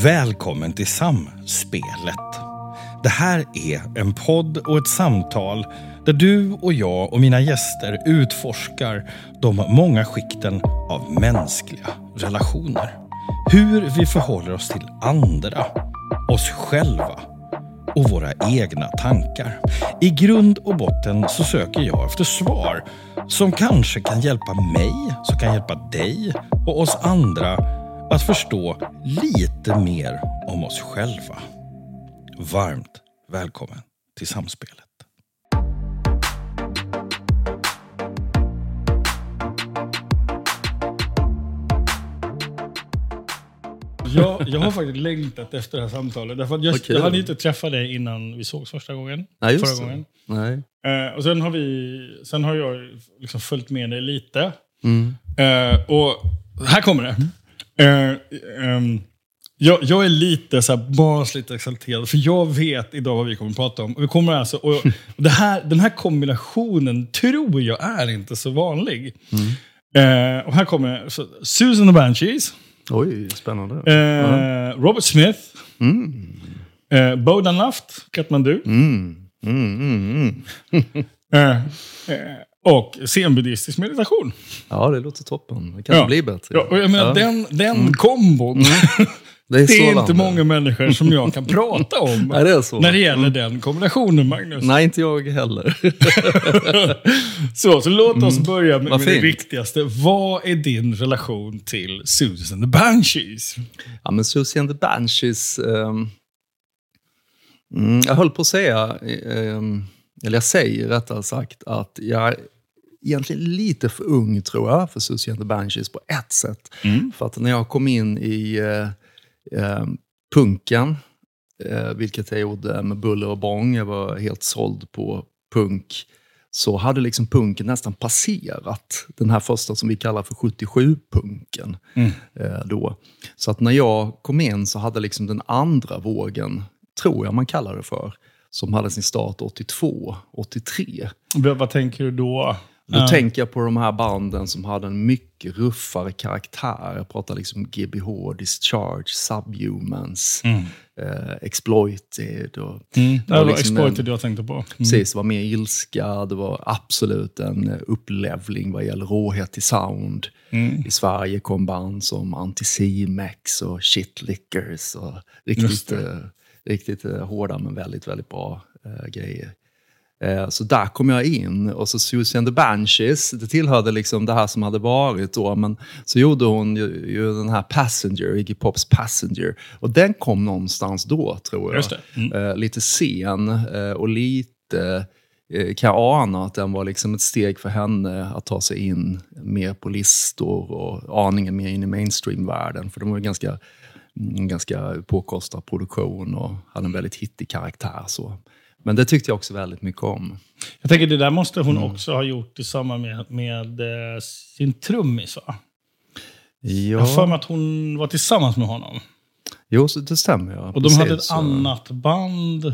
Välkommen till Samspelet. Det här är en podd och ett samtal där du och jag och mina gäster utforskar de många skikten av mänskliga relationer. Hur vi förhåller oss till andra, oss själva och våra egna tankar. I grund och botten så söker jag efter svar som kanske kan hjälpa mig, som kan hjälpa dig och oss andra att förstå lite mer om oss själva. Varmt välkommen till Samspelet. Jag, jag har faktiskt längtat efter det här samtalet. Därför att jag, kul. jag hade inte träffat dig innan vi sågs första gången. Nej, förra det. gången. Nej. Eh, och sen har, vi, sen har jag liksom följt med dig lite. Mm. Eh, och här kommer det. Eh, ehm, jag, jag är lite så här barnsligt exalterad, för jag vet idag vad vi kommer att prata om. Vi kommer alltså, och, det här, den här kombinationen tror jag är inte så vanlig. Eh, och här kommer så, Susan the Banshees, Oj, spännande. eh, Robert Smith, Mm. eh, Bodan Naft, Katmandu, Mm. Mm, mm, mm. eh, och zenbuddhistisk meditation. Ja, det låter toppen. Det kan Ja. bli bättre. Ja, och jag menar, Ja. Den, den kombon, det är, det är inte många människor som jag kan prata om. Nej, det är så. När det gäller den kombinationen, Magnus. Nej, inte jag heller. Så, så låt oss börja med, med det viktigaste. Vad är din relation till Susan the Banshees? ja, men Susie and the Banshees... mm, jag höll på att säga, ehm, eller jag säger rättare sagt, att jag är egentligen lite för ung, tror jag, för Susie and the Banshees på ett sätt. För att när jag kom in i eh, eh, punken, eh, vilket jag gjorde med buller och bång, jag var helt såld på punk, så hade liksom punken nästan passerat den här första som vi kallar för 77-punken. Eh, då. Så att när jag kom in så hade liksom den andra vågen, tror jag man kallar det för, som hade sin start 82, 83. Vad tänker du då? Då Ja. tänker jag på de här banden som hade en mycket ruffare karaktär. Jag pratar liksom GBH, Discharge, Subhumans, eh, Exploited. Och Mm. Det var var liksom Exploited en- jag tänkte på. Mm. Precis, det var mer ilska. Det var absolut en upplevling vad gäller råhet i sound. Mm. I Sverige kom band som Anticimex och Shit Lickers. Och riktigt, eh, riktigt eh, hårda men väldigt, väldigt bra eh, grejer. Eh, Så där kom jag in och så Susie and the Banshees, det tillhörde liksom det här som hade varit då, men så gjorde hon ju, ju den här Passenger, Iggy Pops Passenger. Och den kom någonstans då, tror jag. Mm. Eh, lite sen eh, och lite eh, kan jag ana att den var liksom ett steg för henne att ta sig in mer på listor och aningen mer in i mainstream-världen. För de var ju ganska, ganska påkostad produktion och hade en väldigt hittig karaktär. Så. Men det tyckte jag också väldigt mycket om. Jag tänker det där måste hon Mm. också ha gjort i samband med, med eh, sin trummis, va? Ja, Jag har för mig att hon var tillsammans med honom. jo, så det stämmer. Ja. Och de hade ett Precis, så- annat band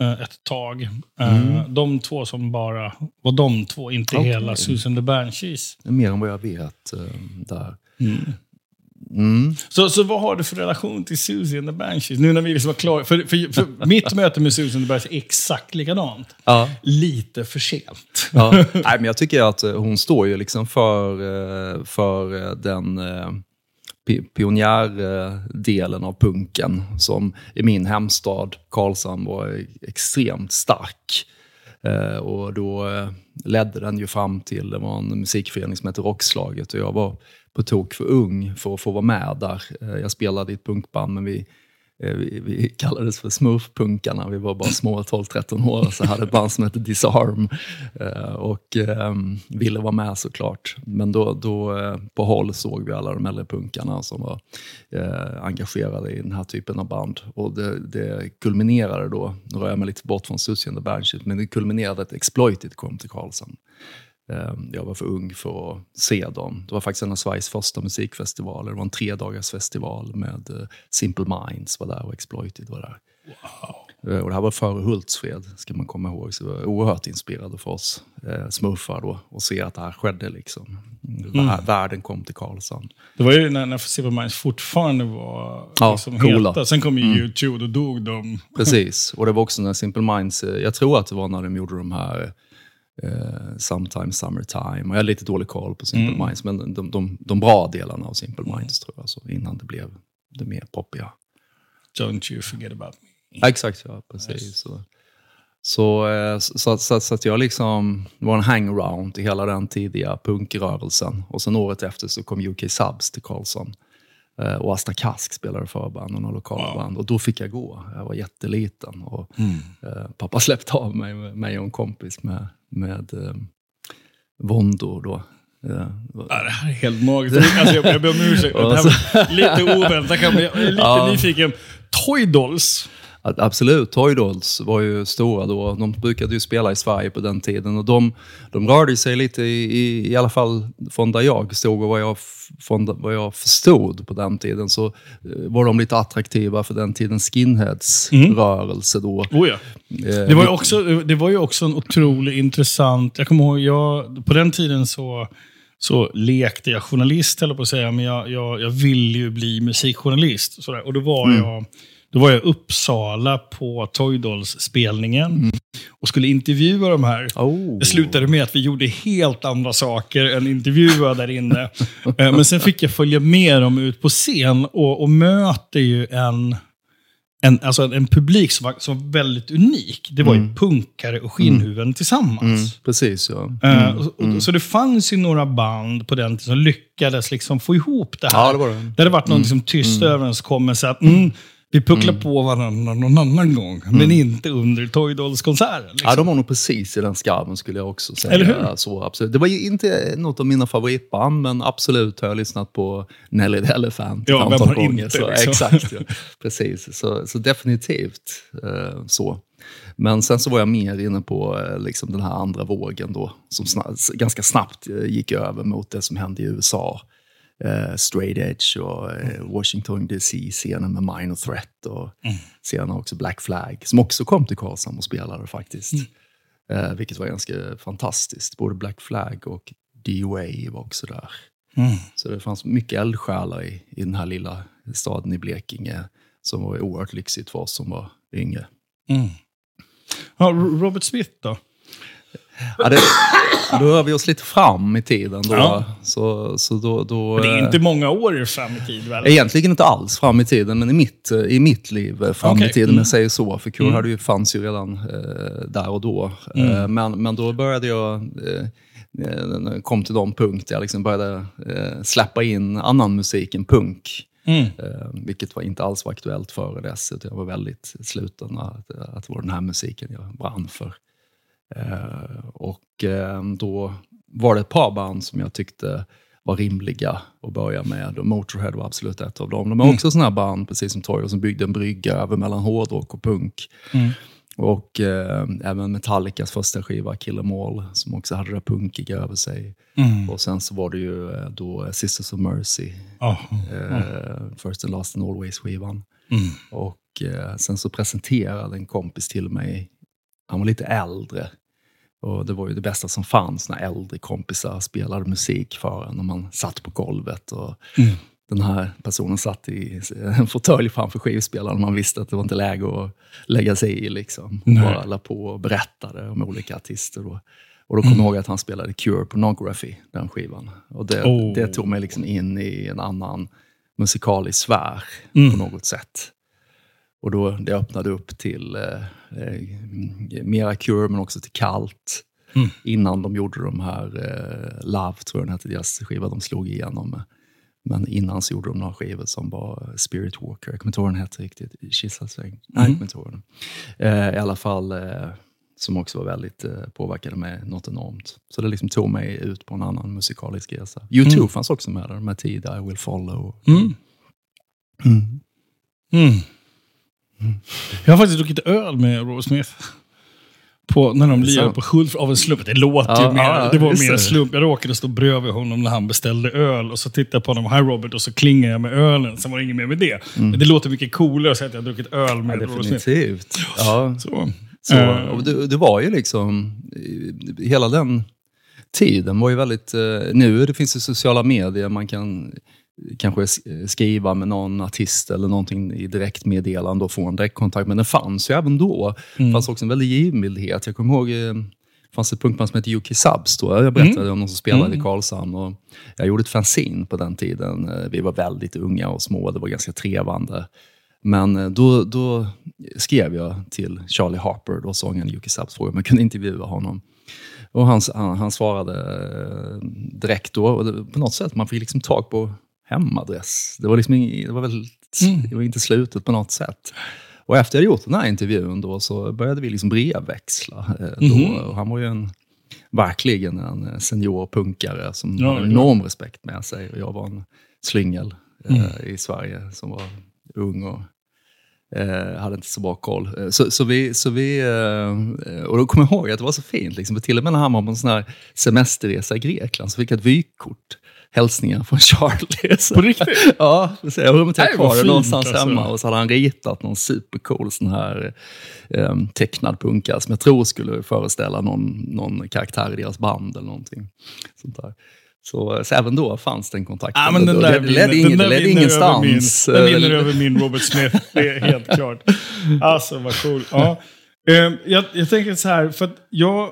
eh, ett tag. Eh, De två som bara var de två, inte Okej. hela Susan the Banshees. Mer än vad jag vet eh, där. Mm. Så, så vad har du för relation till Susie and the Banshees? Nu när vi liksom var klara. För, för, för mitt möte med Susie and the Banshees är exakt likadant. Ja. Lite för sent. Ja. Nej, men jag tycker att eh, hon står ju liksom för, eh, för eh, den pi- pionjärdelen av punken som i min hemstad Karlshamn var extremt stark. Eh, Och då eh, ledde den ju fram till, det var en musikförening som hette Rockslaget och jag var på tok för ung för att få vara med där. Eh, Jag spelade i ett punkband men vi Eh, vi, vi kallades för smurfpunkarna. Vi var bara små, 12-13 år. Så hade ett band som hette Disarm. Eh, och eh, ville vara med såklart. Men då, då eh, på håll såg vi alla de äldre punkarna som var eh, engagerade i den här typen av band. Och det, det kulminerade då, nu rör jag mig lite bort från Susie and the Banshees, men det kulminerade att Exploited kom till Karlsson. Eh, Jag var för ung för att se dem. Det var faktiskt en av Sveriges första musikfestivaler. Det var en tredagars festival med eh, Simple Minds var där och Exploited var där. Eh, Och det här var före Hultsfred, ska man komma ihåg. Så det var oerhört inspirerande för oss eh, smurfar då att se att det här skedde. Liksom. vär- världen kom till Karlshamn. Det var ju när, när Simple Minds fortfarande var Ja, liksom coola. heta. Sen kom ju YouTube och dog de. Precis, och det var också när Simple Minds, eh, jag tror att det var när de gjorde de här eh, Sometimes Summertime, och jag har lite dålig koll på Simple Minds, men de, de, de bra delarna av Simple Minds tror jag, så innan det blev det mer poppiga. Don't you forget about me. Ja, exakt, ja, precis. Så, så, eh, så, så, så att jag liksom, det var en hangaround i hela den tidiga punkrörelsen. Och sen året efter så kom UK Subs till Karlsson. Eh, Och Asta Kask spelade förband och lokalband. Och då fick jag gå. Jag var jätteliten. Och, eh, pappa släppte av mig, mig och en kompis med, med eh, Vondo då. Eh, Ja, det här är helt magiskt. Alltså, jag, jag ber om ursäkt. Det här var lite oväntat. Jag är lite Ja. nyfiken. Toy Dolls. Absolut, Toy Dolls var ju stora då. De brukade ju spela i Sverige på den tiden. Och de, de rörde sig lite, i, i, i alla fall från där jag stod och vad jag, från vad jag förstod på den tiden, så eh, var de lite attraktiva för den tidens skinheads-rörelse då. Oh, ja. Eh, Det var, ju också, det var ju också en otroligt intressant... Jag kommer ihåg, jag, på den tiden så, så lekte jag journalist, eller på att säga, men jag, jag, jag ville ju bli musikjournalist. Sådär. och då var jag då var jag i Uppsala på Toy Dolls-spelningen och skulle intervjua de här. Oh. Det slutade med att vi gjorde helt andra saker än intervjua där inne. Eh, Men sen fick jag följa med dem ut på scen och, och möter ju en, en, alltså en publik som var, som var väldigt unik. Det var ju punkare och skinnhuvuden tillsammans. Mm, precis, ja. Eh, och, och, så det fanns ju några band på den tiden som lyckades liksom få ihop det här. Ja, det var det. Det hade varit någon liksom tyst överenskommelse att mm, vi pucklar på varandra någon annan gång, men inte under Toy Dolls-konserten. Liksom. Ja, de var nog precis i den skarven skulle jag också säga. Eller hur? Så, absolut. Det var ju inte något av mina favoritband, men absolut har jag lyssnat på Nelly the Elephant Ja, ett antal gånger. inte, så, liksom? Exakt, ja. precis. Så, så definitivt eh, så. Men sen så var jag mer inne på eh, liksom den här andra vågen då, som sna- ganska snabbt eh, gick över mot det som hände i USA. Eh, Straight Edge och eh, Washington DC-scenen med Minor Threat och senare också Black Flag, som också kom till Karlshamn och spelade faktiskt. Eh, vilket var ganska fantastiskt. Både Black Flag och DOA var också där. Mm. Så det fanns mycket eldsjälar i, i den här lilla staden i Blekinge som var oerhört lyxigt för oss som var yngre. Mm. Ja, Robert Smith då? Ja, det, då rör vi oss lite fram i tiden. Då, Ja. Så, så då, då, Det är eh, inte många år fram i tid väl? Egentligen inte alls fram i tiden, men i mitt, eh, i mitt liv eh, fram Okej. i tiden, Mm. jag säger så. För hade ju, fanns ju redan eh, där och då. Mm. Eh, men, men då började jag, eh, eh, kom till de punkt där jag liksom började eh, släppa in annan musik än punk. Mm. Eh, vilket var inte alls var aktuellt före dess. Utan jag var väldigt sluten att, att det var den här musiken jag brann för. Eh, och eh, då var det ett par band som jag tyckte var rimliga att börja med. Och Motorhead var absolut ett av dem. De är också sådana här band, precis som Toyo, som byggde en brygga över mellan hårdrock och punk. Mm. Och eh, även Metallicas första skiva, Kill 'Em All, som också hade det punkiga över sig. Mm. Och sen så var det ju eh, då Sisters of Mercy, Ja. eh, First and Last and Always-skivan. Mm. Och eh, sen så presenterade en kompis till mig, han var lite äldre. Och det var ju det bästa som fanns när äldre kompisar spelade musik för en när man satt på golvet. Och Mm. Den här personen satt i en fåtölj framför skivspelaren och man visste att det var inte läge att lägga sig i. Liksom. Och bara la på och berättade om olika artister. Då. Och då kommer jag ihåg att han spelade Cure Pornography, den skivan. Och det, Oh. det tog mig liksom in i en annan musikalisk sfär Mm. på något sätt. Och då det öppnade upp till eh, mera Cure, men också till Kalt. Mm. Innan de gjorde de här, eh, Love tror jag den hette, deras skiva de slog igenom med. Men innan så gjorde de några skivor som var Spirit Walker. Jag kommer inte ihåg den hette riktigt. Kissasväng. Nej, jag kommer. Eh, I alla fall, eh, som också var väldigt eh, påverkade mig något enormt. Så det liksom tog mig ut på en annan musikalisk resa. U2 Mm. fanns också med där, med tid, I will follow. Mm. Mm. Mm. Jag har faktiskt druckit öl med Robert Smith. På, när de lirade på Hulf av en slump. Det låter Ja, ju mer, ja, det var mer det. en slump. Jag råkade stå bredvid honom när han beställde öl och så tittade jag på honom. Hi Robert och så klingade jag med ölen. Sen var det inget mer med det. Men det låter mycket coolare att säga att jag har druckit öl Mm. Ja, med Robert Smith. definitivt. Ja. Så. Så, Eh. och det, det var ju liksom, eh, hela den tiden var ju väldigt... Eh, nu det finns det sociala medier, man kan kanske skriva med någon artist eller någonting i direktmeddelande och få en direktkontakt. Men den fanns ju även då. Det fanns också en väldig givmildhet. Jag kommer ihåg, eh, det fanns ett punkband som hette Yuki Subs då. Jag berättade om någon som spelade i Karlshamn. Och jag gjorde ett fanzine på den tiden. Eh, Vi var väldigt unga och små, det var ganska trevande. Men eh, då, då skrev jag till Charlie Harper, då sångaren Yuki Subs, frågade om jag kunde intervjua honom. Och han, han, han svarade eh, direkt då. Och det, på något sätt, man fick liksom tag på hemadress. Det var, liksom det var, väl, det var inte slutet på något sätt. Och efter jag gjort den här intervjun då, så började vi liksom brevväxla. Eh, då. Och han var ju en, verkligen en eh, senior punkare som Ja, hade ja. enorm respekt med sig. Och jag var en slyngel eh, i Sverige som var ung och Eh, hade inte så bra koll. Så, så vi, så vi, eh, och då kommer jag ihåg att det var så fint. Liksom. För Till och med när han var på en sån här semesterresa i Grekland så fick jag ett vykort. Hälsningar från Charlie. Så, På riktigt? ja, så jag har vad kvar det någonstans alltså. hemma. Och så hade han ritat någon supercool sån här eh, tecknad punka som jag tror skulle föreställa någon, någon karaktär i deras band eller någonting. Sånt där. Så, så även då fanns den kontakten. Ja, men den där det ledde, ingen, den ledde ingenstans. Min, den vinner Eh, över min Robert Smith, det är helt klart. Alltså, vad cool. Ja. Eh, jag, jag tänker så här, för att jag...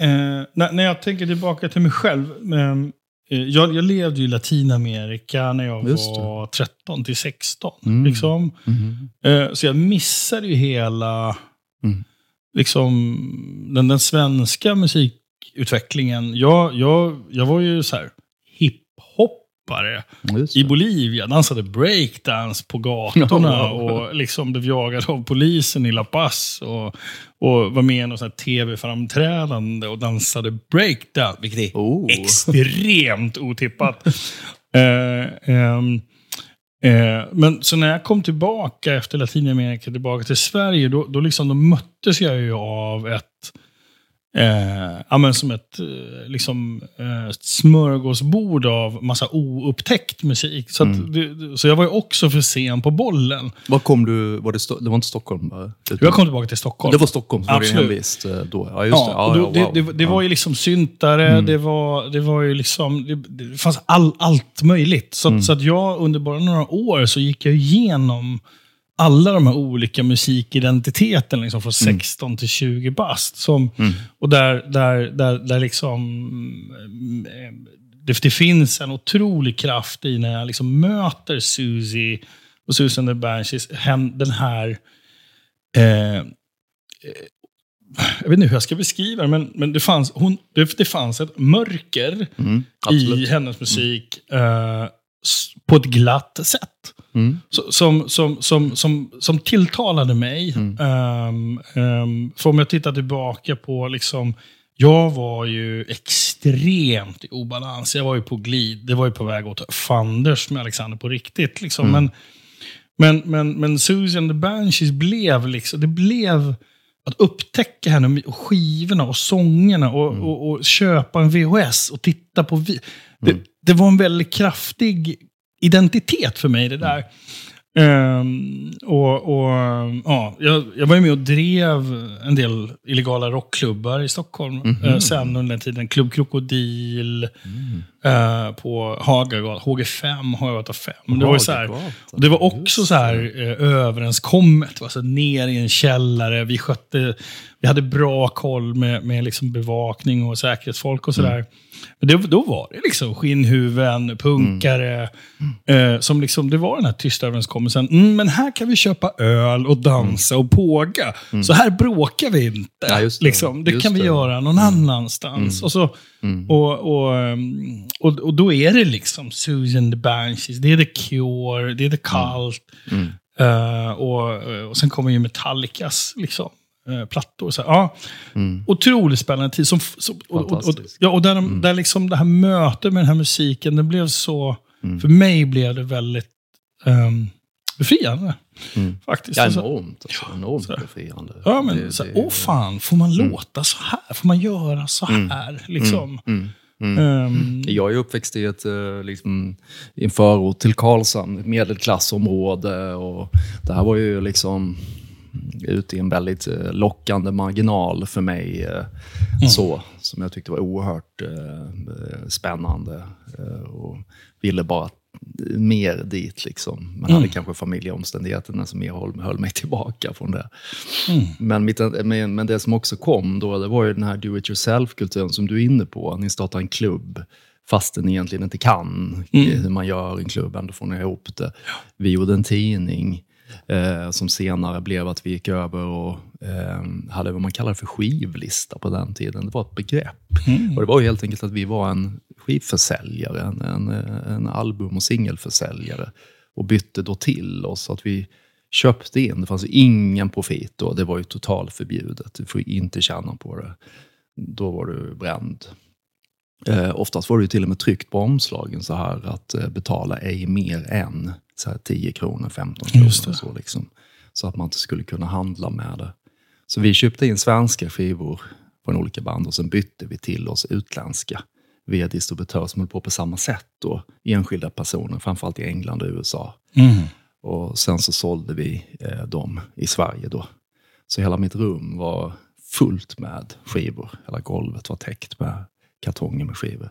Eh, när, när jag tänker tillbaka till mig själv. ehm, eh, jag, jag levde i Latinamerika när jag var 13 till 16. Mm. Liksom. Eh, så jag missade ju hela Mm. liksom, den, den svenska musikutvecklingen. Jag, jag, jag var ju så här hiphoppare Just i. Bolivia. Dansade breakdance på gatorna och liksom blev jagad av polisen i La Paz. Och, och var med i något tv-framträdande och dansade breakdance. Vilket är Oh. extremt otippat. Eh, ehm, eh, men så när jag kom tillbaka efter Latinamerika, tillbaka till Sverige, då, då, liksom, då möttes jag ju av ett Eh, ja, men som ett eh, liksom, eh, smörgåsbord av massa oupptäckt musik. Så, att det, så jag var ju också för sen på bollen. Var kom du? Var det, det var inte Stockholm? Utan- Jag kom tillbaka till Stockholm. Det var Stockholm som var din Absolut. hemvist eh, då? Ja, just det. Ja, då, ja, det, wow. det, det var ju liksom syntare, Mm. det, var, det var ju liksom, det, det fanns all, allt möjligt. Så, Mm. så att jag under bara några år så gick jag igenom alla de här olika musikidentiteterna liksom från Mm. 16 till 20 bast. Som, Och där, där, där, där liksom, mm, eh, det, det finns en otrolig kraft i när jag liksom möter Susie och Susan the Banshees, den här eh, jag vet inte hur jag ska beskriva det, men, men det, fanns, hon, det, det fanns ett mörker Mm, i hennes musik eh, s- på ett glatt sätt. Mm. Som, som, som, som, som tilltalade mig. Mm. Ehm, ehm, för om jag tittar tillbaka på, liksom, jag var ju extremt i obalans. Jag var ju på glid. Det var ju på väg åt fanders med Alexander på riktigt. Liksom. Mm. Men, men, men, men Susan the Banshees blev liksom, det blev att upptäcka henne och skivorna och sångerna och, Mm. och, och köpa en VHS och titta på... Vi det, Mm. det var en väldigt kraftig identitet för mig det där. Ehm, och, och, ja, jag, jag var ju med och drev en del illegala rockklubbar i Stockholm. Mhm. eh, sen under den tiden. Klubb Krokodil Mm. Eh, på Hagagatan. HG5, Hagagatan 5. Det var, så här, det var också så här eh, överenskommet. Alltså, ner i en källare. Vi skötte, vi hade bra koll med, med liksom bevakning och säkerhetsfolk och sådär. Men det, då var det liksom skinnhuven, punkare. Eh, som liksom, det var den här tysta överenskommelsen. Mm, men här kan vi köpa öl och dansa och påga. Så här bråkar vi inte. Ja, det. Liksom, det kan vi det. göra någon annanstans. Och, så, Mm. och, och, um, och, och då är det liksom Susan the Banshees, det är The Cure, det är The Cult. Mm. Eh, och, och sen kommer ju Metallicas liksom, eh, plattor. Så, ja, Mm. Otroligt spännande tid. Som, som, och, och, och, ja, och där, de, där liksom det här mötet med den här musiken, det blev så... Mm. För mig blev det väldigt um, befriande. Mm. Faktiskt. Ja, Alltså, enormt. Alltså, enormt så befriande. Ja, men Det- så det- åh fan, får man låta så här? Får man göra så här? Liksom. Mm. Mm. Ehm, Jag är uppväxt i, ett, eh, liksom, i en förort till Karlshamn, ett medelklassområde. Och det här var ju liksom ute i en väldigt eh, lockande marginal för mig. Eh, så, som jag tyckte var oerhört eh, spännande. Eh, och ville bara mer dit. Liksom. Men hade kanske familjeomständigheterna som mer höll, höll mig tillbaka från det. Men, mitt, men, men det som också kom då, det var ju den här do it yourself-kulturen som du är inne på. Ni startar en klubb fast den egentligen inte kan hur man gör en klubb. Ändå får ni ihop det. Vi gjorde en tidning eh, som senare blev att vi gick över och hade vad man kallar för skivlista på den tiden. Det var ett begrepp. Och det var ju helt enkelt att vi var en skivförsäljare, en, en, en album och singelförsäljare och bytte då till oss. Att vi köpte in, det fanns ingen profit då, det var ju totalt förbjudet. Du får inte tjäna på det. Då var du bränd. Eh, oftast var det till och med tryckt på omslagen så här att eh, betala ej mer än så här 10 kronor, 15 kronor. Så, liksom, så att man inte skulle kunna handla med det. Så vi köpte in svenska skivor från olika band och sen bytte vi till oss utländska via distributörer som höll på på samma sätt då. Enskilda personer, framförallt i England och USA. Mm. Och sen så sålde vi eh, dem i Sverige då. Så hela mitt rum var fullt med skivor. Hela golvet var täckt med kartonger med skivor.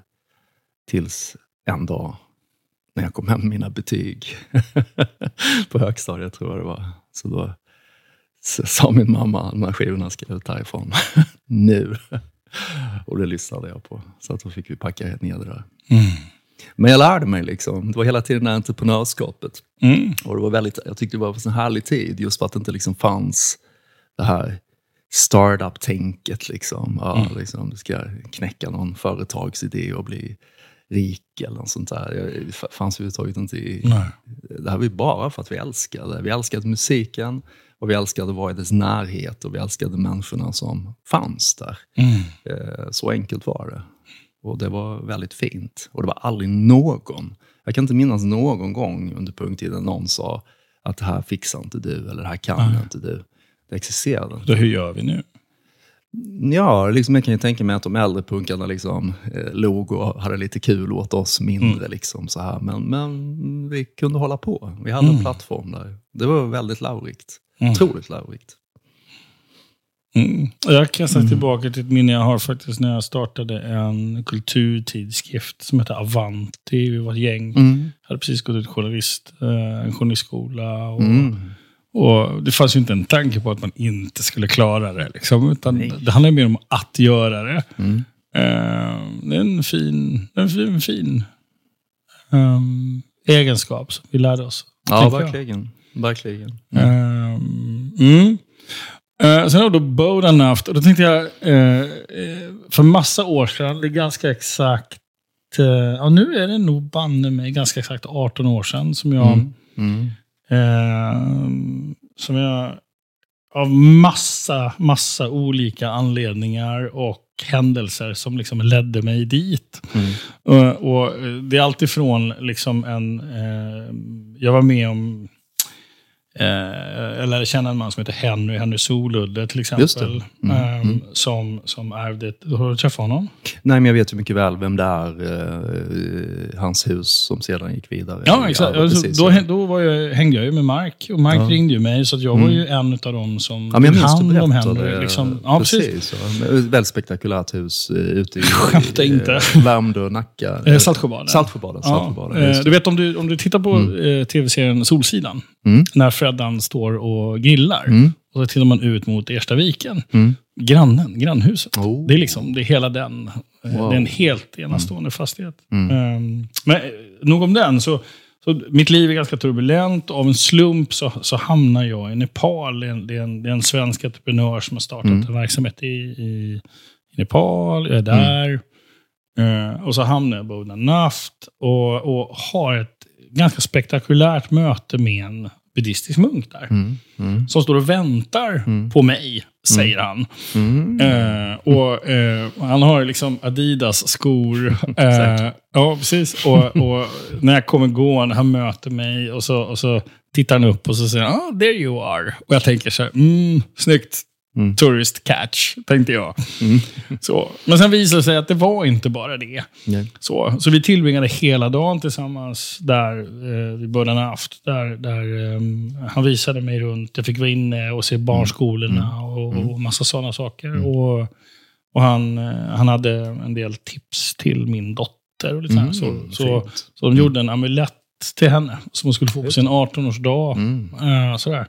Tills en dag när jag kom hem med mina betyg på högstadiet tror jag det var. Så då så sa min mamma, de här skivorna ska ut härifrån nu. Och det lyssnade jag på. Så att då fick vi packa ner det där. Mm. Men jag lärde mig liksom. Det var hela tiden det här entreprenörskapet. Mm. Och det var väldigt, jag tyckte det var en sån härlig tid, just för att det inte liksom fanns det här startup-tänket. Liksom. Ja, liksom, du ska knäcka någon företagsidé och bli rik eller något sånt där. Det fanns överhuvudtaget inte i... Nej. Det här var ju bara för att vi älskade. Vi älskade musiken och vi älskade att vara i dess närhet och vi älskade människorna som fanns där. Mm. Eh, Så enkelt var det. Och det var väldigt fint. Och det var aldrig någon, jag kan inte minnas någon gång under punkttiden någon sa att det här fixar inte du eller det här kan inte du. Det existerade inte. Hur gör vi nu? Ja, liksom jag kan ju tänka mig att de äldre punkarna liksom, eh, log och hade lite kul åt oss mindre. Liksom, så här. Men, men vi kunde hålla på. Vi hade en plattform där. Det var väldigt lärorikt. Otroligt lärorikt. Mm. Jag kastar tillbaka till ett minne jag har faktiskt när jag startade en kulturtidskrift som hette Avanti. Vi var ett gäng. Mm. Jag hade precis gått ut journalist, eh, en journalistskola. Och, Mm. och det fanns ju inte en tanke på att man inte skulle klara det. Liksom, utan Nej. det handlar mer om att göra det. Mm. Eh, det är en fin, det är en fin, fin ehm, egenskap som vi lärde oss. Ja, verkligen. Verkligen. Ehm, mm. Eh, sen har då. Och då tänkte jag, eh, eh, för massa år sedan, det är ganska exakt, eh, ja nu är det nog banne mig ganska exakt 18 år sedan som jag, Mm. Mm. ehm, som jag av massa, massa olika anledningar och händelser som liksom ledde mig dit. Mm. Och, och det är alltifrån liksom en... Eh, jag var med om... Eh, jag lärde känna en man som heter Henry, Henry Soludde till exempel. Mm, ehm, Som, som ärvde ett... Har du träffat honom? Nej, men jag vet ju mycket väl vem det är. eh, hans hus som sedan gick vidare. Ja, exakt. Ja, Alltså, precis, då ja. då var jag, hängde jag ju med Mark och Mark Ja. ringde ju mig, så jag var ju en av dem som Ja, men tog hand om. Henry. Liksom. Ja, precis. Ja. Ett väldigt spektakulärt hus eh, ute i, i inte. eh, Värmdö, Nacka. Eh, Saltsjöbaden. Saltsjöbaden. Ja, Saltsjöbaden eh, just du vet om du, om du tittar på eh, tv-serien Solsidan, Mm. när Freddan står och grillar, Mm. och så tittar man ut mot Erstaviken. Mm. Grannen, grannhuset. Oh. Det är liksom, det är hela den. eh, Wow. Det är en helt enastående fastighet. Mm. Um, men eh, nog om den. Så, så mitt liv är ganska turbulent. Av en slump så, så hamnar jag i Nepal. Det är en, det är en, det är en svensk entreprenör som har startat Mm. en verksamhet i, i, i Nepal. Jag är där. Eh, och så hamnar jag i Boden Naft och, och har ett ganska spektakulärt möte med en buddhistisk munk där. Mm. Mm. Som står och väntar på mig, säger han. Mm. Eh, och eh, Han har liksom Adidas-skor. Eh, ja, precis. Och, och när jag kommer gående, han möter mig och så, och så tittar han upp och så säger han oh, “There you are”. Och jag tänker så här, mm, snyggt. Mm. tourist catch, tänkte jag. Mm. Så. Men sen visade det sig att det var inte bara det. Nej. Så, så vi tillbringade hela dagen tillsammans där eh, vid Bördan-Aft. Där, där eh, han visade mig runt. Jag fick vara inne och se barnskolorna mm. och, mm. och massa sådana saker. Mm. Och, och han, eh, han hade en del tips till min dotter. Och lite mm, så, så, så de gjorde en amulett till henne som hon skulle få på sin 18-årsdag. Mm. Uh, sådär.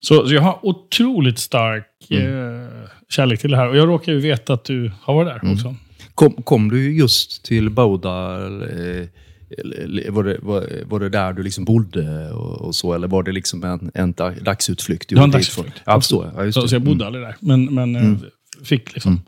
Så, så, jag har otroligt stark mm. uh, kärlek till det här. Och jag råkar ju veta att du har varit där mm. också. Kom, kom du just till Boda? Var, det, var, var det där du liksom bodde och, och, så? Eller var det liksom en, en dagsutflykt? Det var en dagsutflykt. Ja, jag. Ja, så, så, jag bodde mm. aldrig där. Men, men mm. fick liksom mm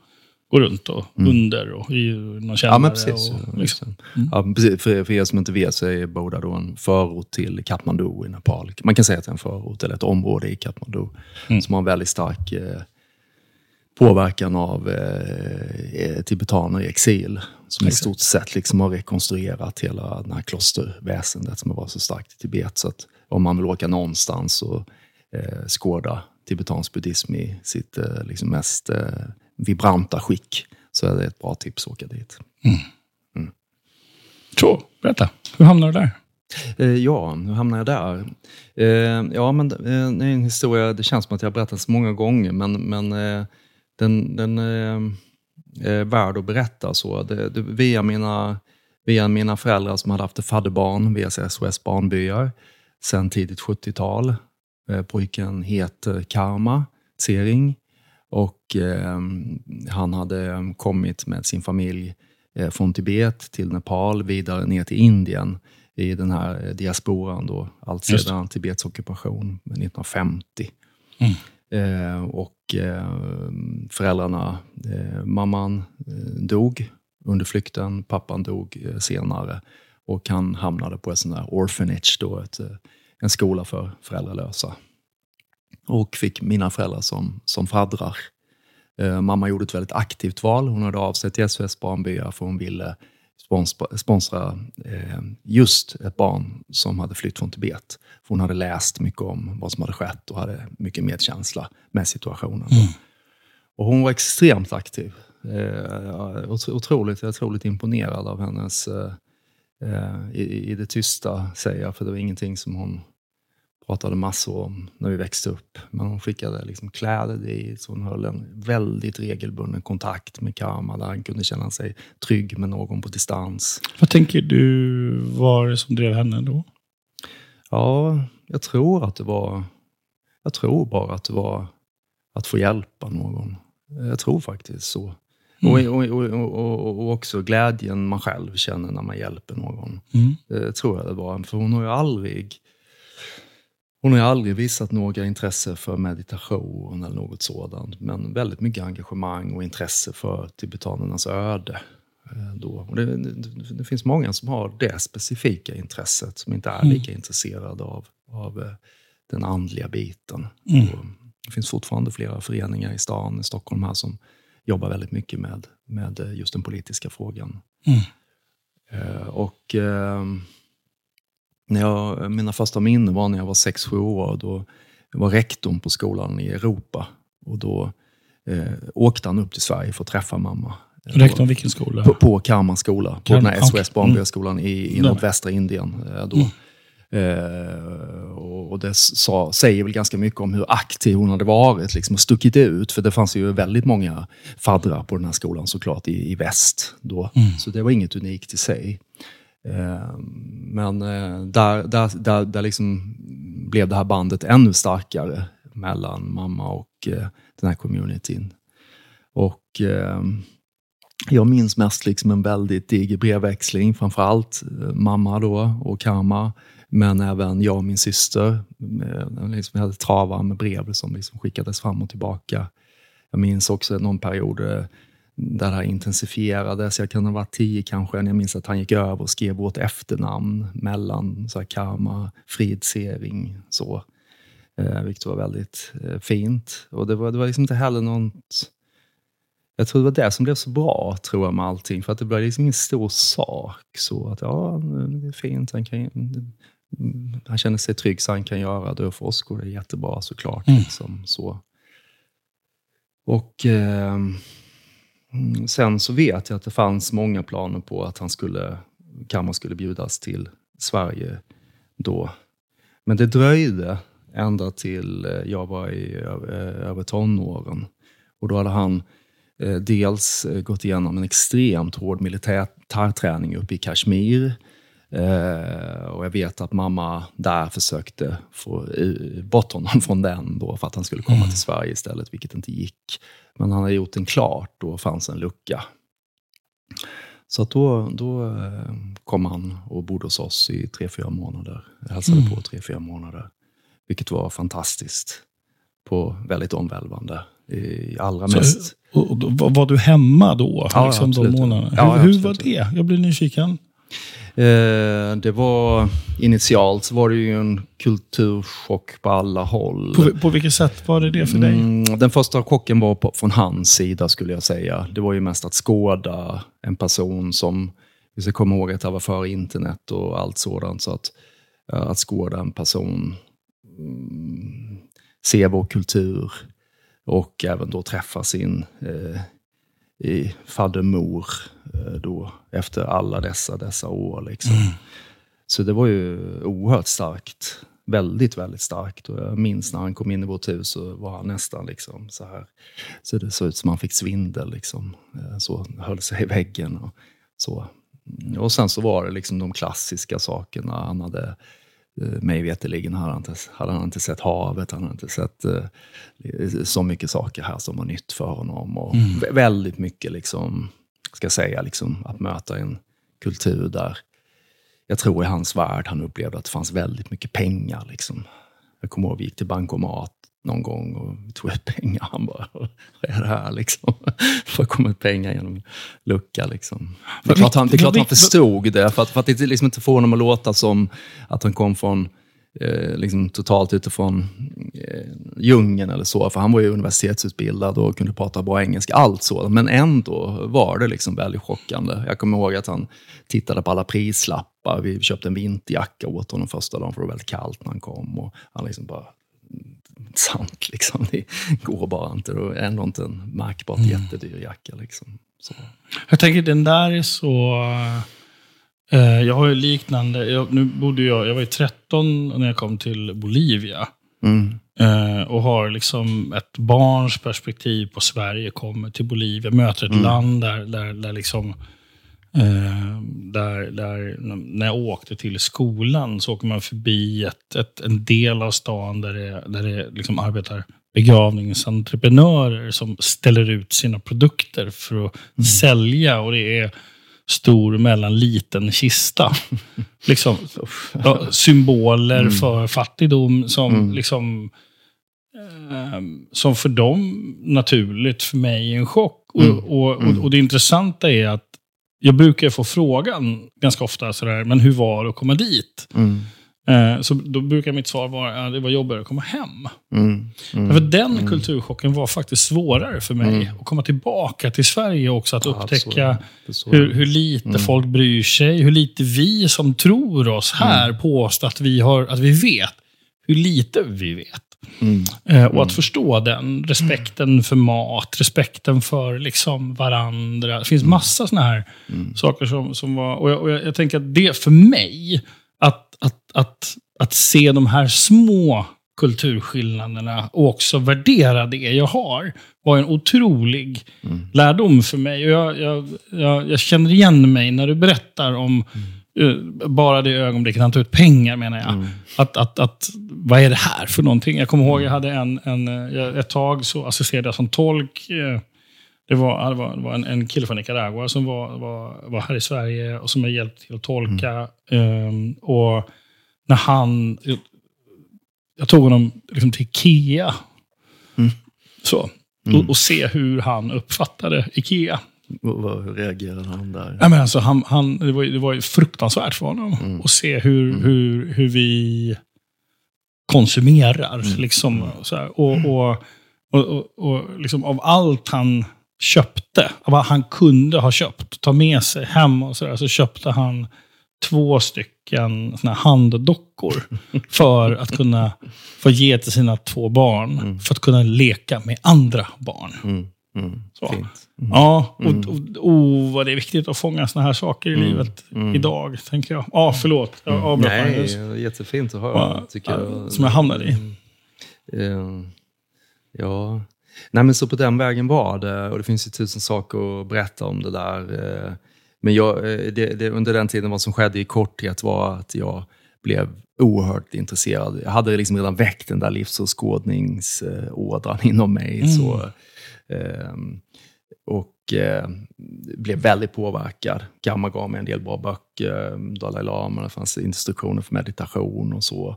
gå runt och mm. under och i någon källare. Ja, men precis. Och, liksom. mm. ja, precis. För, för er som inte vet så är Boda då en förort till Kathmandu i Nepal. Man kan säga att det är en förort eller ett område i Kathmandu mm. som har en väldigt stark eh, påverkan av eh, eh tibetaner i exil. Som i stort sett liksom har rekonstruerat hela det här klosterväsendet som har varit så starkt i Tibet. Så att om man vill åka någonstans och eh, skåda tibetansk buddhism i sitt eh, liksom mest eh, vibranta skick så är det ett bra tips att åka dit. Mm. Mm. Så, berätta. Hur hamnade du där? Eh, ja, hur hamnade jag där? Eh, ja, men eh, det är en historia, det känns som att jag har berättat så många gånger, men, men den, den är värd att berätta. Så. Det, det, via, mina, via mina föräldrar som hade haft ett fadderbarn via SOS Barnbyar sen tidigt 70-tal. Eh, pojken heter Karma Tsering och eh, han hade kommit med sin familj eh, från Tibet till Nepal, vidare ner till Indien i den här eh, diasporan då, allt sedan Tibets ockupation 1950. Mm. Eh, och eh, föräldrarna, eh, mamman dog under flykten, pappan dog senare och han hamnade på ett sånt där orphanage, då, ett, en skola för föräldralösa och fick mina föräldrar som, som faddrar. Eh, mamma gjorde ett väldigt aktivt val. Hon hörde av sig till SOS Barnbyar för hon ville sponsra eh, just ett barn som hade flytt från Tibet. För hon hade läst mycket om vad som hade skett och hade mycket medkänsla med situationen. Mm. Och hon var extremt aktiv. Eh, otroligt, otroligt imponerad av hennes, eh, eh, i, i det tysta säger jag, för det var ingenting som hon pratade massor om när vi växte upp. Men hon skickade liksom kläder dit, så hon höll en väldigt regelbunden kontakt med Karma där han kunde känna sig trygg med någon på distans. Vad tänker du var det som drev henne då? Ja, jag tror att det var... Jag tror bara att det var att få hjälpa någon. Jag tror faktiskt så. Mm. Och, och, och, och, också glädjen man själv känner när man hjälper någon. Mm. Det tror jag det var. För hon har ju aldrig hon har aldrig visat några intresse för meditation eller något sådant, men väldigt mycket engagemang och intresse för tibetanernas öde. Eh, då. Och det, det, det, finns många som har det specifika intresset, som inte är lika mm. intresserade av, av eh, den andliga biten. Mm. det finns fortfarande flera föreningar i stan, i Stockholm här, som jobbar väldigt mycket med, med eh, just den politiska frågan. Mm. och när jag, mina första minnen var när jag var 6-7 år. Då var rektorn på skolan i Europa. Och då eh, åkte han upp till Sverige för att träffa mamma. Rektorn vilken skola? På, på Karma skola. På Karma, den här SOS Barnbyarskolan mm. i, i nordvästra Indien. Eh, då. Mm. Eh, och, och det sa, säger väl ganska mycket om hur aktiv hon hade varit liksom, och stuckit ut. För det fanns ju väldigt många faddrar på den här skolan såklart i, i väst då. Mm. Så det var inget unikt i sig. Ehm, men eh, där, där, där, där liksom blev det här bandet ännu starkare mellan mamma och eh, den här communityn. Och ehm, jag minns mest liksom en väldigt diger brevväxling, framförallt eh, mamma då och Karma, men även jag och min syster. Liksom, vi hade travar med brev som liksom skickades fram och tillbaka. Jag minns också någon period där det här intensifierades. Jag kan ha varit tio kanske. Jag minns att han gick över och skrev vårt efternamn mellan så här, Karma, Fridsering, så. Eh, vilket var väldigt eh, fint. Och det var, det var liksom inte heller något... Jag tror det var det som blev så bra, tror jag, med allting. För att det blev liksom ingen stor sak. Så att, ja, det är fint. Han, kan, han känner sig trygg så han kan göra det för oss går det jättebra såklart. Mm. Liksom, så. Och eh, sen så vet jag att det fanns många planer på att han skulle, Kamma skulle bjudas till Sverige då. Men det dröjde ända till eh, jag var i över tonåren. Och då hade han eh, dels eh, gått igenom en extremt hård militärträning uppe i Kashmir. och jag vet att mamma där försökte få bort honom från den då för att han skulle komma mm. till Sverige istället, vilket inte gick. Men han hade gjort den klart, då fanns en lucka. Så då, då kom han och bodde hos oss i tre, fyra månader. Jag hälsade mm. på tre, fyra månader. Vilket var fantastiskt. På väldigt omvälvande. I allra så, mest... Och, och, var du hemma då? Ja, liksom absolut. De Ja, hur, hur var det? Jag blir nyfiken. Eh, det var initialt så var det ju en kulturchock på alla håll. På, på vilket sätt var det det för dig? Mm, den första chocken var på, från hans sida skulle jag säga. Det var ju mest att skåda en person som, vi ska komma ihåg att det var före internet och allt sådant. Så att, att skåda en person Mm, se vår kultur och även då träffa sin eh, i faddermor eh, då, efter alla dessa, dessa år. Liksom. Mm. Så det var ju oerhört starkt. Väldigt, väldigt starkt. Och jag minns när han kom in i vårt hus så var han nästan liksom så här. Så det såg ut som han fick svindel. Liksom. Eh, så höll sig i väggen. Och, så. och sen så var det liksom de klassiska sakerna. Han hade mig veterligen hade han, inte, hade han inte sett havet, han hade inte sett uh, så mycket saker här som var nytt för honom. Och mm. Väldigt mycket, liksom, ska säga, liksom, att möta en kultur där jag tror i hans värld han upplevde att det fanns väldigt mycket pengar. Liksom. Jag kommer ihåg vi gick till bankomat någon gång och tog ut pengar. Han bara, vad är det här liksom? Det komma ut pengar genom lucka liksom. Det är klart han, det är klart han förstod det, för att, för att det liksom inte får honom att låta som att han kom från eh, liksom totalt utifrån eh, djungeln eller så. För han var ju universitetsutbildad och kunde prata bra engelska, allt så. Men ändå var det liksom väldigt chockande. Jag kommer ihåg att han tittade på alla prislappar. Vi köpte en vinterjacka åt honom första dagen för det var väldigt kallt när han kom. Och han liksom bara sant. Liksom. Det går bara inte. Det är ändå inte en märkbart mm. jättedyr jacka. Liksom. Så. Jag tänker den där är så... Eh, jag har ju liknande. Jag, nu bodde jag, jag var ju 13 när jag kom till Bolivia. Mm. Eh, och har liksom ett barns perspektiv på Sverige. Kommer till Bolivia, möter ett mm. land där, där, där liksom där, där, när jag åkte till skolan så åker man förbi ett, ett, en del av stan där det, där det liksom arbetar begravningsentreprenörer som ställer ut sina produkter för att mm. sälja. Och det är stor mellan liten kista. liksom, ja, symboler mm. för fattigdom som mm. liksom eh, som för dem naturligt, för mig är en chock. Och, mm. och, och, och, det intressanta är att jag brukar få frågan ganska ofta, sådär, men hur var det att komma dit? Mm. Eh, så då brukar mitt svar vara att det var jobbigare att komma hem. Mm. Mm. För den mm. kulturchocken var faktiskt svårare för mig. Mm. Att komma tillbaka till Sverige också, att upptäcka hur, hur lite mm. folk bryr sig. Hur lite vi som tror oss här mm. påstår att vi, har, att vi vet. Hur lite vi vet. Mm. Eh, och att mm. förstå den, respekten mm. för mat, respekten för liksom varandra. Det finns mm. massa sådana här mm. saker som, som var... Och jag, och jag, jag, tänker att det för mig, att, att, att, att se de här små kulturskillnaderna och också värdera det jag har, var en otrolig mm. lärdom för mig. Och jag, jag, jag, jag, känner igen mig när du berättar om Eh, bara det ögonblicket han tog ut pengar menar jag. Mm. Att, att, att, vad är det här för någonting? Jag kommer ihåg jag hade en, en, eh, ett tag så assisterade jag som tolk. Eh, det var, det var, det var en, en kille från Nicaragua som var, var, var här i Sverige och som jag hjälpte till att tolka. Mm. Um, och när han... Jag, jag tog honom liksom till Ikea. Mm. Så. Och, och, se hur han uppfattade Ikea. Hur reagerade han där? Ja, men alltså, han, han, det, var, det var fruktansvärt för honom mm. att se hur, mm. hur, hur vi konsumerar. Mm. Liksom, så här, och, mm. och, och, och, och liksom, av allt han köpte, av vad han kunde ha köpt, ta med sig hem och så, där, så köpte han två stycken såna handdockor för att kunna få ge till sina två barn. Mm. För att kunna leka med andra barn. Mm. Mm. Mm. Ja, och, Mm. och, oh, vad det är viktigt att fånga såna här saker i Mm. livet Mm. idag, tänker jag. Ja, förlåt. Jag avbröt Nej, var jättefint att höra. Tycker jag. som jag hamnade i. Eh, ja, nej men så på den vägen var det. Och det finns ju tusen saker att berätta om det där. eh. Men jag, eh, det, det, under den tiden, vad som skedde i korthet var att jag blev oerhört intresserad. Jag hade liksom redan väckt den där livsåskådningsådran inom mig. Mm. Så, och eh, blev väldigt påverkad. Gamma gav mig en del bra böcker, Dalai Lama, det fanns instruktioner för meditation och så.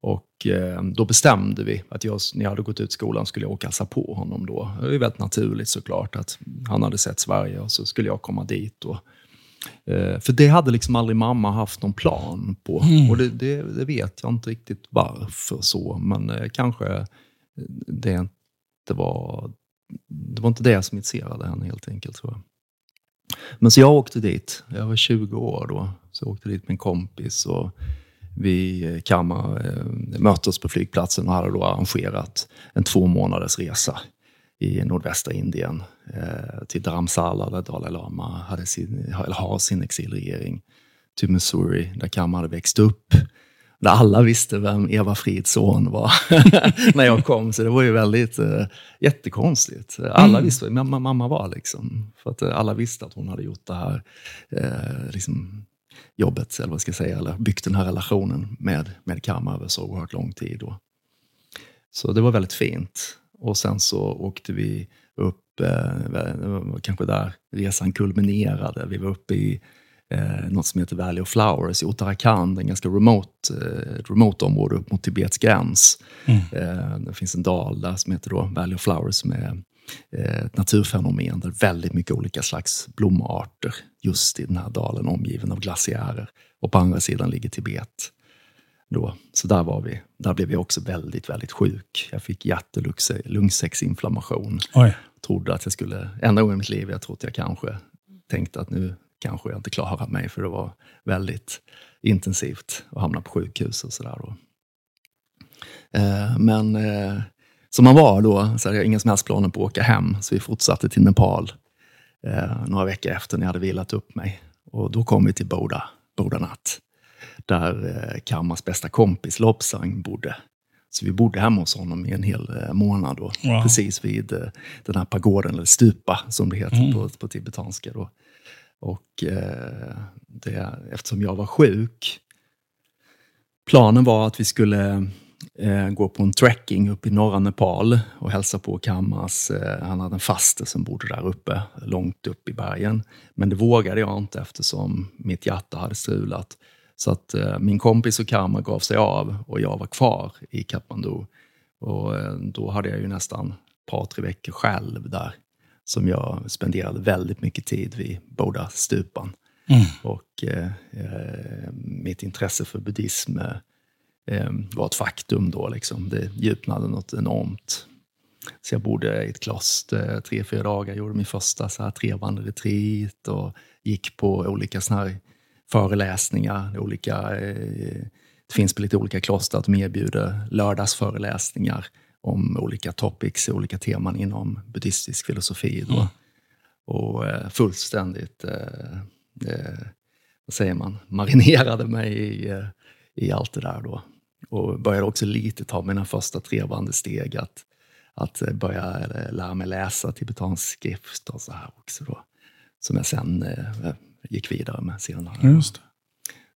Och eh, då bestämde vi att jag, när jag hade gått ut skolan skulle jag åka och hälsa på honom då. Det är väldigt naturligt såklart att han hade sett Sverige och så skulle jag komma dit. då. Eh, för det hade liksom aldrig mamma haft någon plan på. Mm. Och det, det, det vet jag inte riktigt varför så, men eh, kanske det inte var, det var inte det som intresserade henne helt enkelt tror jag. Men så jag åkte dit, jag var 20 år då, så jag åkte dit med en kompis och vi eh, eh, möttes på flygplatsen och hade då arrangerat en två månaders resa i nordvästra Indien eh, till Dharamsala där Dalai Lama hade sin, eller har sin exilregering. Till Missouri där Kamma hade växt upp. Där alla visste vem Eva Frids son var när jag kom. Så det var ju väldigt eh, jättekonstigt. Alla Mm. visste vem mamma, mamma var. Liksom. För att eh, alla visste att hon hade gjort det här eh, liksom, jobbet, eller vad ska jag säga, eller byggt den här relationen med, med Karma över så oerhört lång tid. Då. Så det var väldigt fint. Och sen så åkte vi upp, eh, var kanske där resan kulminerade. Vi var uppe i eh, något som heter Valley of Flowers i Uttarakhand, en ganska remote, eh, ett remote område upp mot Tibets gräns. Mm. Eh, det finns en dal där som heter då Valley of Flowers som är eh, ett naturfenomen där väldigt mycket olika slags blomarter just i den här dalen omgiven av glaciärer. Och på andra sidan ligger Tibet. Då. Så där var vi. Där blev jag också väldigt, väldigt sjuk. Jag fick hjärt och lungsäcksinflammation. Trodde att jag skulle, enda gången i mitt liv jag trodde jag kanske tänkte att nu kanske jag inte klarar mig för det var väldigt intensivt att hamna på sjukhus och sådär. Eh, Men eh, som man var då så hade jag inga som helst planer på att åka hem, så vi fortsatte till Nepal eh, några veckor efter när jag hade vilat upp mig. Och då kom vi till Boda, Boda natt, där eh, Kammas bästa kompis Lobsang bodde. Så vi bodde hemma hos honom i en hel eh, månad, då, Wow. precis vid eh, den här pagoden, eller stupa som det heter Mm. på, på tibetanska. Då. Och eh, det, eftersom jag var sjuk, planen var att vi skulle eh, gå på en trekking upp i norra Nepal och hälsa på Kammas. Eh, han hade en faste som bodde där uppe, långt upp i bergen. Men det vågade jag inte eftersom mitt hjärta hade strulat. Så att eh, min kompis och Karma gav sig av och jag var kvar i Kathmandu. Och eh, då hade jag ju nästan ett par, tre veckor själv där. Som jag spenderade väldigt mycket tid vid båda stupan. Mm. Och eh, eh, mitt intresse för buddhism eh, eh, var ett faktum då. Liksom. Det djupnade något enormt. Så jag bodde i ett kloster tre, fyra dagar, gjorde min första så här trevande retreat och gick på olika såna här föreläsningar. Olika, eh, det finns lite olika kloster som erbjuder lördagsföreläsningar om olika topics, olika teman inom buddhistisk filosofi. Då. Mm. Och eh, fullständigt, eh, eh, vad säger man, marinerade mig i, i allt det där då. Och började också lite ta mina första trevande steg att, att börja lära mig läsa tibetansk skrift och så här också då. Som jag sen gick vidare med senare. Just det.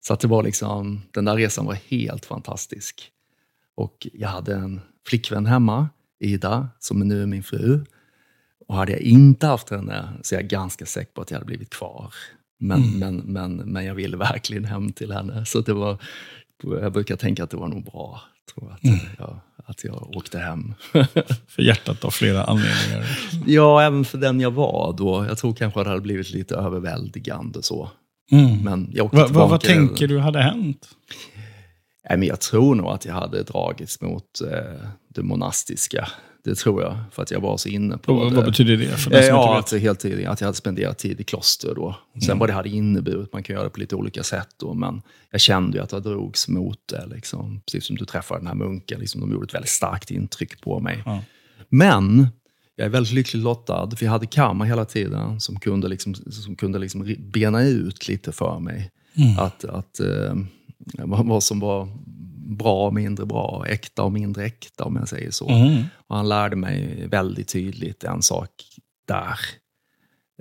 Så att det var liksom, den där resan var helt fantastisk. Och jag hade en flickvän hemma, Ida, som nu är min fru. Och hade jag inte haft henne så är jag ganska säker på att jag hade blivit kvar. Men, Mm. men, men, men jag ville verkligen hem till henne. Så det var, jag brukar tänka att det var nog bra tror att, Mm. jag, att jag åkte hem. För hjärtat av flera anledningar. ja, även för den jag var då. Jag tror kanske att det hade blivit lite överväldigande så. Mm. Men jag åkte Va, va, vad tänker du hade hänt? Men jag tror nog att jag hade dragits mot eh, det monastiska. Det tror jag, för att jag var så inne på Och det. vad betyder det? För Eh, ja, att, helt tiden, att jag hade spenderat tid i kloster då. Sen vad det hade inneburit, man kan göra det på lite olika sätt då, men jag kände ju att jag drogs mot det. Liksom. Precis som du träffade den här munken, liksom, de gjorde ett väldigt starkt intryck på mig. Ja. Men jag är väldigt lyckligt lottad, för jag hade karma hela tiden som kunde, liksom, som kunde liksom bena ut lite för mig. Att, att eh, vad, som var bra och mindre bra, äkta och mindre äkta om jag säger så. Mm. Och han lärde mig väldigt tydligt en sak där,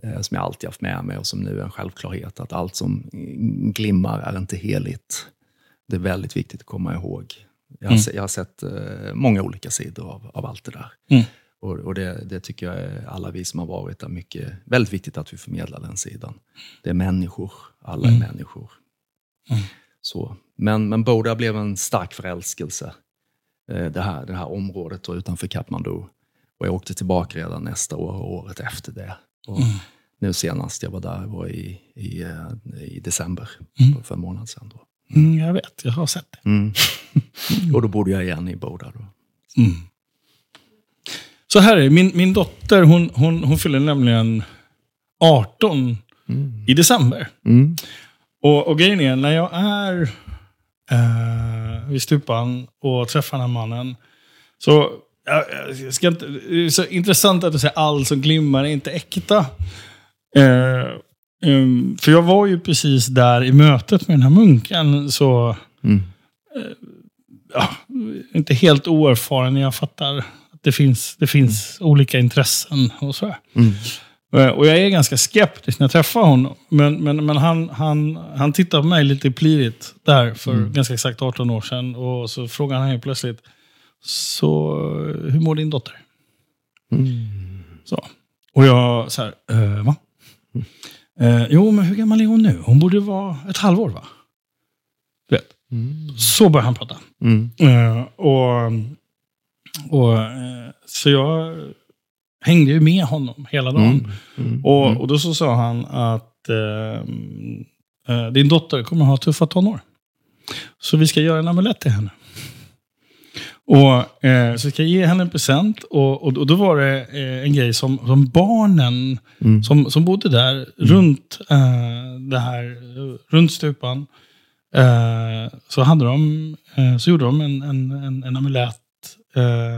eh, som jag alltid haft med mig och som nu är en självklarhet, att allt som glimmar är inte heligt. Det är väldigt viktigt att komma ihåg. Jag har, Mm. se, jag har sett eh, många olika sidor av, av allt det där. Mm. Och, och det, det tycker jag är alla vi som har varit där mycket, väldigt viktigt att vi förmedlar den sidan. Det är människor, alla är Mm. människor. Mm. Så. Men, men Boda blev en stark förälskelse, eh, det, här, det här området då, utanför Kathmandu. Och jag åkte tillbaka redan nästa år och året efter det. Och Mm. Nu senast jag var där var i, i, eh, i december, Mm. för en månad sedan. Då. Mm, jag vet, jag har sett det. Mm. och då bodde jag igen i Boda. Då. Mm. Så här är det, min, min dotter hon, hon, hon fyller nämligen 18 Mm. i december. Mm. Och, och grejen är, när jag är eh, vid stupan och träffar den här mannen, så, jag, ska inte, det är så intressant att du säger allt som glimmar är inte äkta. Eh, ehm, för jag var ju precis där i mötet med den här munken, så Mm. ja, inte helt oerfaren. Jag fattar att det finns, det finns olika intressen och så. Mm. Eh, Och jag är ganska skeptisk när jag träffar honom. Men, men, men han, han, han tittar på mig lite plirigt där för Mm. ganska exakt 18 år sedan. Och så frågar han helt plötsligt, så hur mår din dotter? Mm. Så. Och jag så här, eh, va? Eh, jo, men hur gammal är hon nu? Hon borde vara ett halvår, va? Du vet. Mm. Så börjar han prata. Mm. Eh, och, och, eh, så jag hängde ju med honom hela dagen. Mm. Mm. Och, och då så sa han att eh, eh, din dotter kommer ha tuffa tonår. Så vi ska göra en amulett till henne. Och eh, Så ska ge henne en present. Och, och, och då var det eh, en grej som, som barnen Mm. som, som bodde där runt eh, det här, runt stupan. Eh, så, hade de, eh, så gjorde de en, en, en, en amulett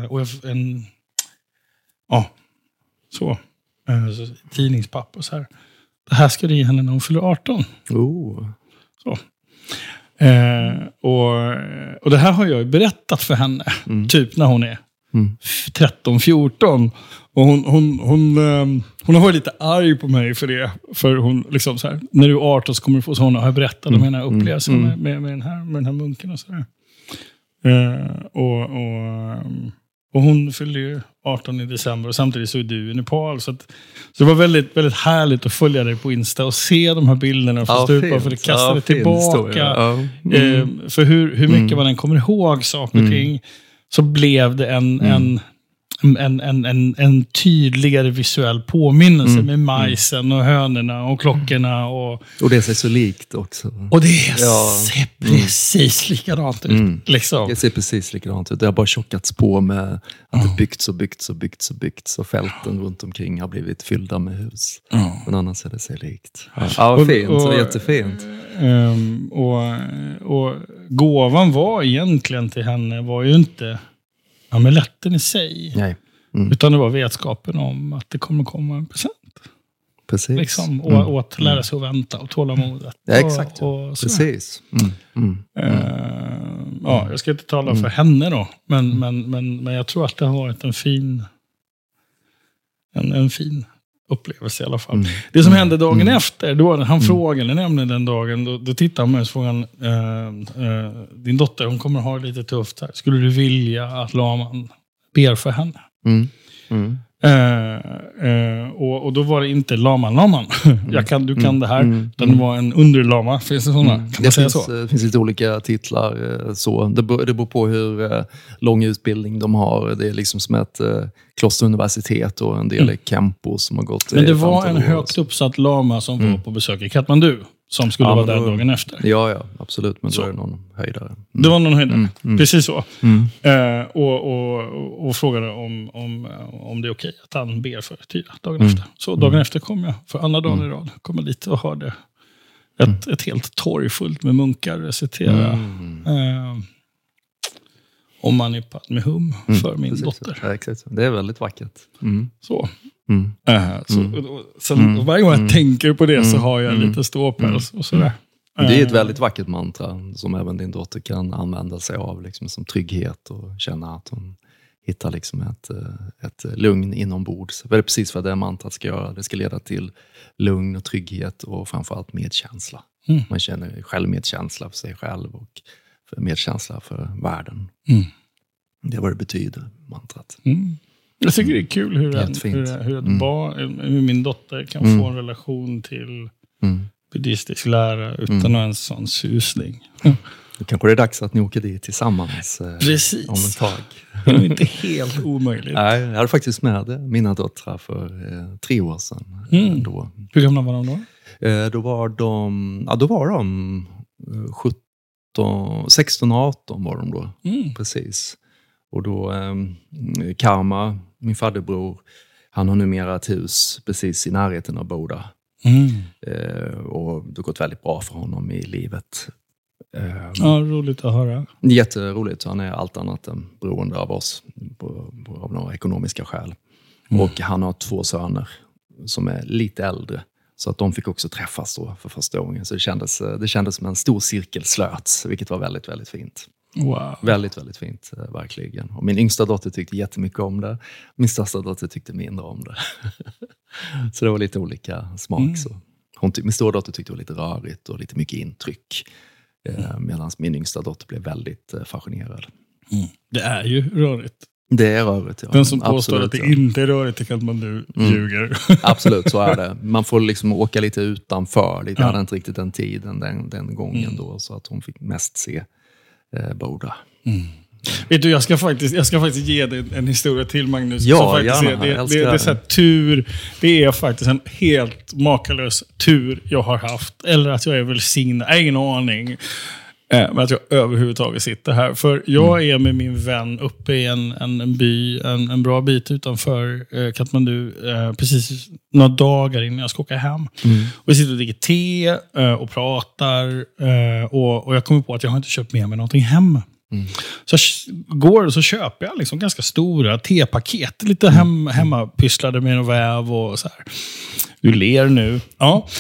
och en, ja, så, eh, så tidningspapper och så här. Det här ska du ge henne när hon fyller 18. Oh. Så. Eh, och, och det här har jag ju berättat för henne, Mm. typ när hon är Mm. 13-14. Och hon, hon, hon, ehm, hon har varit lite arg på mig för det. För hon liksom så här, när du är 18 så kommer du få sådana, har jag berättat om den här upplevelsen Mm. med, med, med, den här, med den här munken och sådär. Eh, och, och, och hon fyllde ju 18 i december och samtidigt så är du i Nepal. Så, att, så det var väldigt, väldigt härligt att följa dig på Insta och se de här bilderna från stupan. För det kastade fin tillbaka. Ja. Mm. Eh, för hur, hur mycket Mm. man än kommer ihåg saker och Mm. ting, så blev det en, Mm. en, en, en, en, en tydligare visuell påminnelse Mm. med majsen och hönorna och klockorna. Och, Och det ser så likt också. och det Ja. ser precis likadant ut. Mm. Liksom. Det ser precis likadant ut. Det har bara tjockats på med att det byggts och byggts och byggts och byggts och fälten runt omkring har blivit fyllda med hus. Men annars är det sig likt. Ja, ja Och- fint. och- jättefint. Ehm, och, och gåvan var egentligen till henne var ju inte amuletten i sig. Nej. Mm. Utan det var vetskapen om att det kommer komma en present. Precis. Liksom, och, Mm. och att lära sig att vänta och tålamodet. Ja, exakt. Och, och. Precis. Mm. Mm. Eh, ja, jag ska inte tala för henne då, men, men, men, men jag tror att det har varit en fin, en, en fin upplevelse i alla fall. Mm. Det som hände dagen Mm. efter, då han frågade nämligen den dagen, då, då tittade han på mig och frågade eh, eh, din dotter hon kommer ha det lite tufft här. Skulle du vilja att laman ber för henne? Mm. Mm. Eh, eh, och, och då var det inte laman laman. Jag kan, du kan det här. Mm. Utan det var en underlama. Finns det sådana? Kan man Det säga finns, så? eh, det finns lite olika titlar. eh, Så. Det, beror, det beror på hur eh, lång utbildning de har. Det är liksom som ett eh, klosteruniversitet och en del är Kempo som har gått Mm. Men det var en högt uppsatt lama som var Mm. på besök i Kathmandu. Som skulle Ja, vara där dagen efter. Ja, ja, absolut. Men Så. då är det någon höjdare. Mm. Det var någon höjdare. Mm, mm. Precis så. Mm. Eh, och, och, och frågade om, om, om det är okej att han ber för Tyra dagen Mm. efter. Så dagen efter kom jag, för andra dagen i rad, kom jag dit och hörde ett, ett helt torg fullt med munkar recitera Mm. eh, om Mani Padme Hum för min dotter. Ja, exakt. Det är väldigt vackert. Mm. Så. Mm. Eh, så Mm. och- Sen Mm. varje gång jag Mm. tänker på det så Mm. har jag lite ståpäls och sådär. Det är ett Eh, väldigt vackert mantra som även din dotter kan använda sig av liksom, som trygghet och känna att hon hittar liksom ett, eh, ett lugn inombords. Det är precis vad det mantrat ska göra. Det ska leda till lugn och trygghet och framförallt medkänsla. Man känner självmedkänsla för sig själv och för medkänsla för världen. Det är vad det betyder, mantrat. Mm. Jag tycker det är kul hur, en, hur, hur, Mm. barn, hur min dotter kan Mm. få en relation till Mm. buddhistisk lära utan Mm. en sån susning. Då kanske det är dags att ni åker dit tillsammans eh, Precis. om ett tag. Det är inte helt omöjligt. Nej, jag hade faktiskt med mina döttrar för eh, tre år sedan. Mm. Eh, Då. Hur gamla var de då? Då var de, ja, då var de eh, 17, 16 och 18 var de då. Mm. Precis. Och då, eh, Karma, min fadderbror, han har numera ett hus precis i närheten av Boda. Mm. Eh, och det har gått väldigt bra för honom i livet. Eh, Ja, roligt att höra. Jätteroligt. Han är allt annat än beroende av oss på, på, av några ekonomiska skäl. Mm. Och han har två söner som är lite äldre. Så att de fick också träffas då för första gången. Så det kändes, det kändes som en stor cirkel slöts, vilket var väldigt, väldigt fint. Wow. Väldigt, väldigt fint, eh, verkligen. Och min yngsta dotter tyckte jättemycket om det. Min största dotter tyckte mindre om det. så det var lite olika smak. Mm. Så. Hon min stora dotter tyckte det var lite rörigt och lite mycket intryck. Eh, Medan min yngsta dotter blev väldigt eh, fascinerad. Mm. Det är ju rörigt. Det är rörigt, ja. Den som påstår Absolut, att det ja. inte är rörigt, det kan man nu Mm. ljuger. Absolut, så är det. Man får liksom åka lite utanför. Jag hade inte riktigt den tiden den, den gången Mm. då, så att hon fick mest se eh, Boda. Vet du, jag ska faktiskt, jag ska faktiskt ge dig en, historia till Magnus. Ja, som faktiskt gärna. är, det, det, det, är så här, tur. Det är faktiskt en helt makalös tur jag har haft. Eller att jag är välsignad. Jag har ingen aning. Eh, Men att jag överhuvudtaget sitter här. För jag Mm. är med min vän uppe i en, en, en by, en, en bra bit utanför eh, Katmandu. Eh, precis några dagar innan jag ska åka hem. Mm. Och vi sitter och dricker te eh, och pratar. Eh, och, och jag kommer på att jag har inte köpt med mig någonting hem. Mm. Så jag går och så köper jag liksom ganska stora tepaket. Lite hem, hemmapysslade med någon väv och så här. Du ler nu. Ja.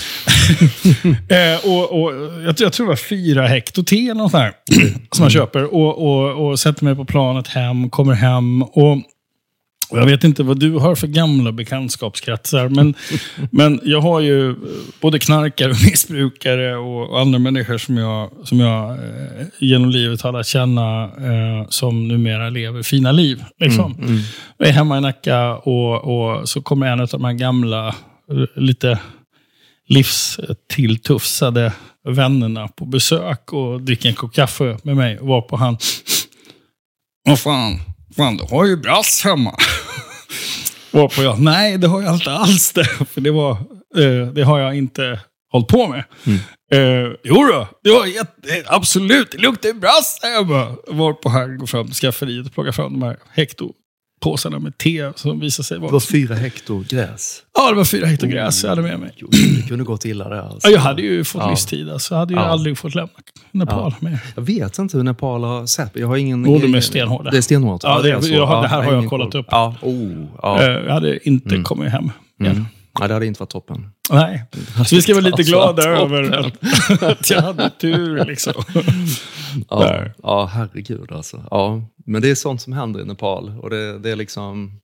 eh, och, och, jag, tror- jag tror det var fyra hekto te eller något här, som jag köper. Och, och, och sätter mig på planet hem, kommer hem. och jag vet inte vad du har för gamla bekantskapskretsar, men, men jag har ju eh, både knarkare och missbrukare och, andra människor som jag, som jag eh, genom livet har lärt känna eh, som numera lever fina liv. Liksom. Mm. Jag är hemma i Nacka och, och så kommer en av de här gamla, eh, lite livstilltufsade vännerna på besök och dricker en kopp kaffe med mig. Och var på han, vad fan, fan du har ju brass hemma. Varpå jag, nej det har jag inte alls det. För det, var, eh, det har jag inte hållit på med. Mm. Eh, jo då, det var jätte, absolut, det luktar brass hemma. Varpå han går fram till skafferiet och plockar fram de här hektopåsarna med te som visar sig Det var vara... fyra hektar gräs. Ja, det var fyra hektar gräs jag hade med mig. Det kunde gått illa det. Alltså. Ja, jag hade ju fått Ja. livstid, alltså. Jag hade ju Ja. aldrig fått lämna Nepal med. Jag vet inte hur Nepal har sett. Jag har ingen... Jo, de är stenhårda. Det är stenhårt? Ja, det- är så. jag har- det här har jag kollat koll. upp. Ja, oh, ja. Eh, Jag hade inte kommit hem. igen. Mm. Ja, det hade inte varit toppen. Nej. Så vi ska vara lite glada över att, att jag hade tur. Liksom. Ja, ja herregud alltså. Ja, men det är sånt som händer i Nepal. Och det, det, är liksom,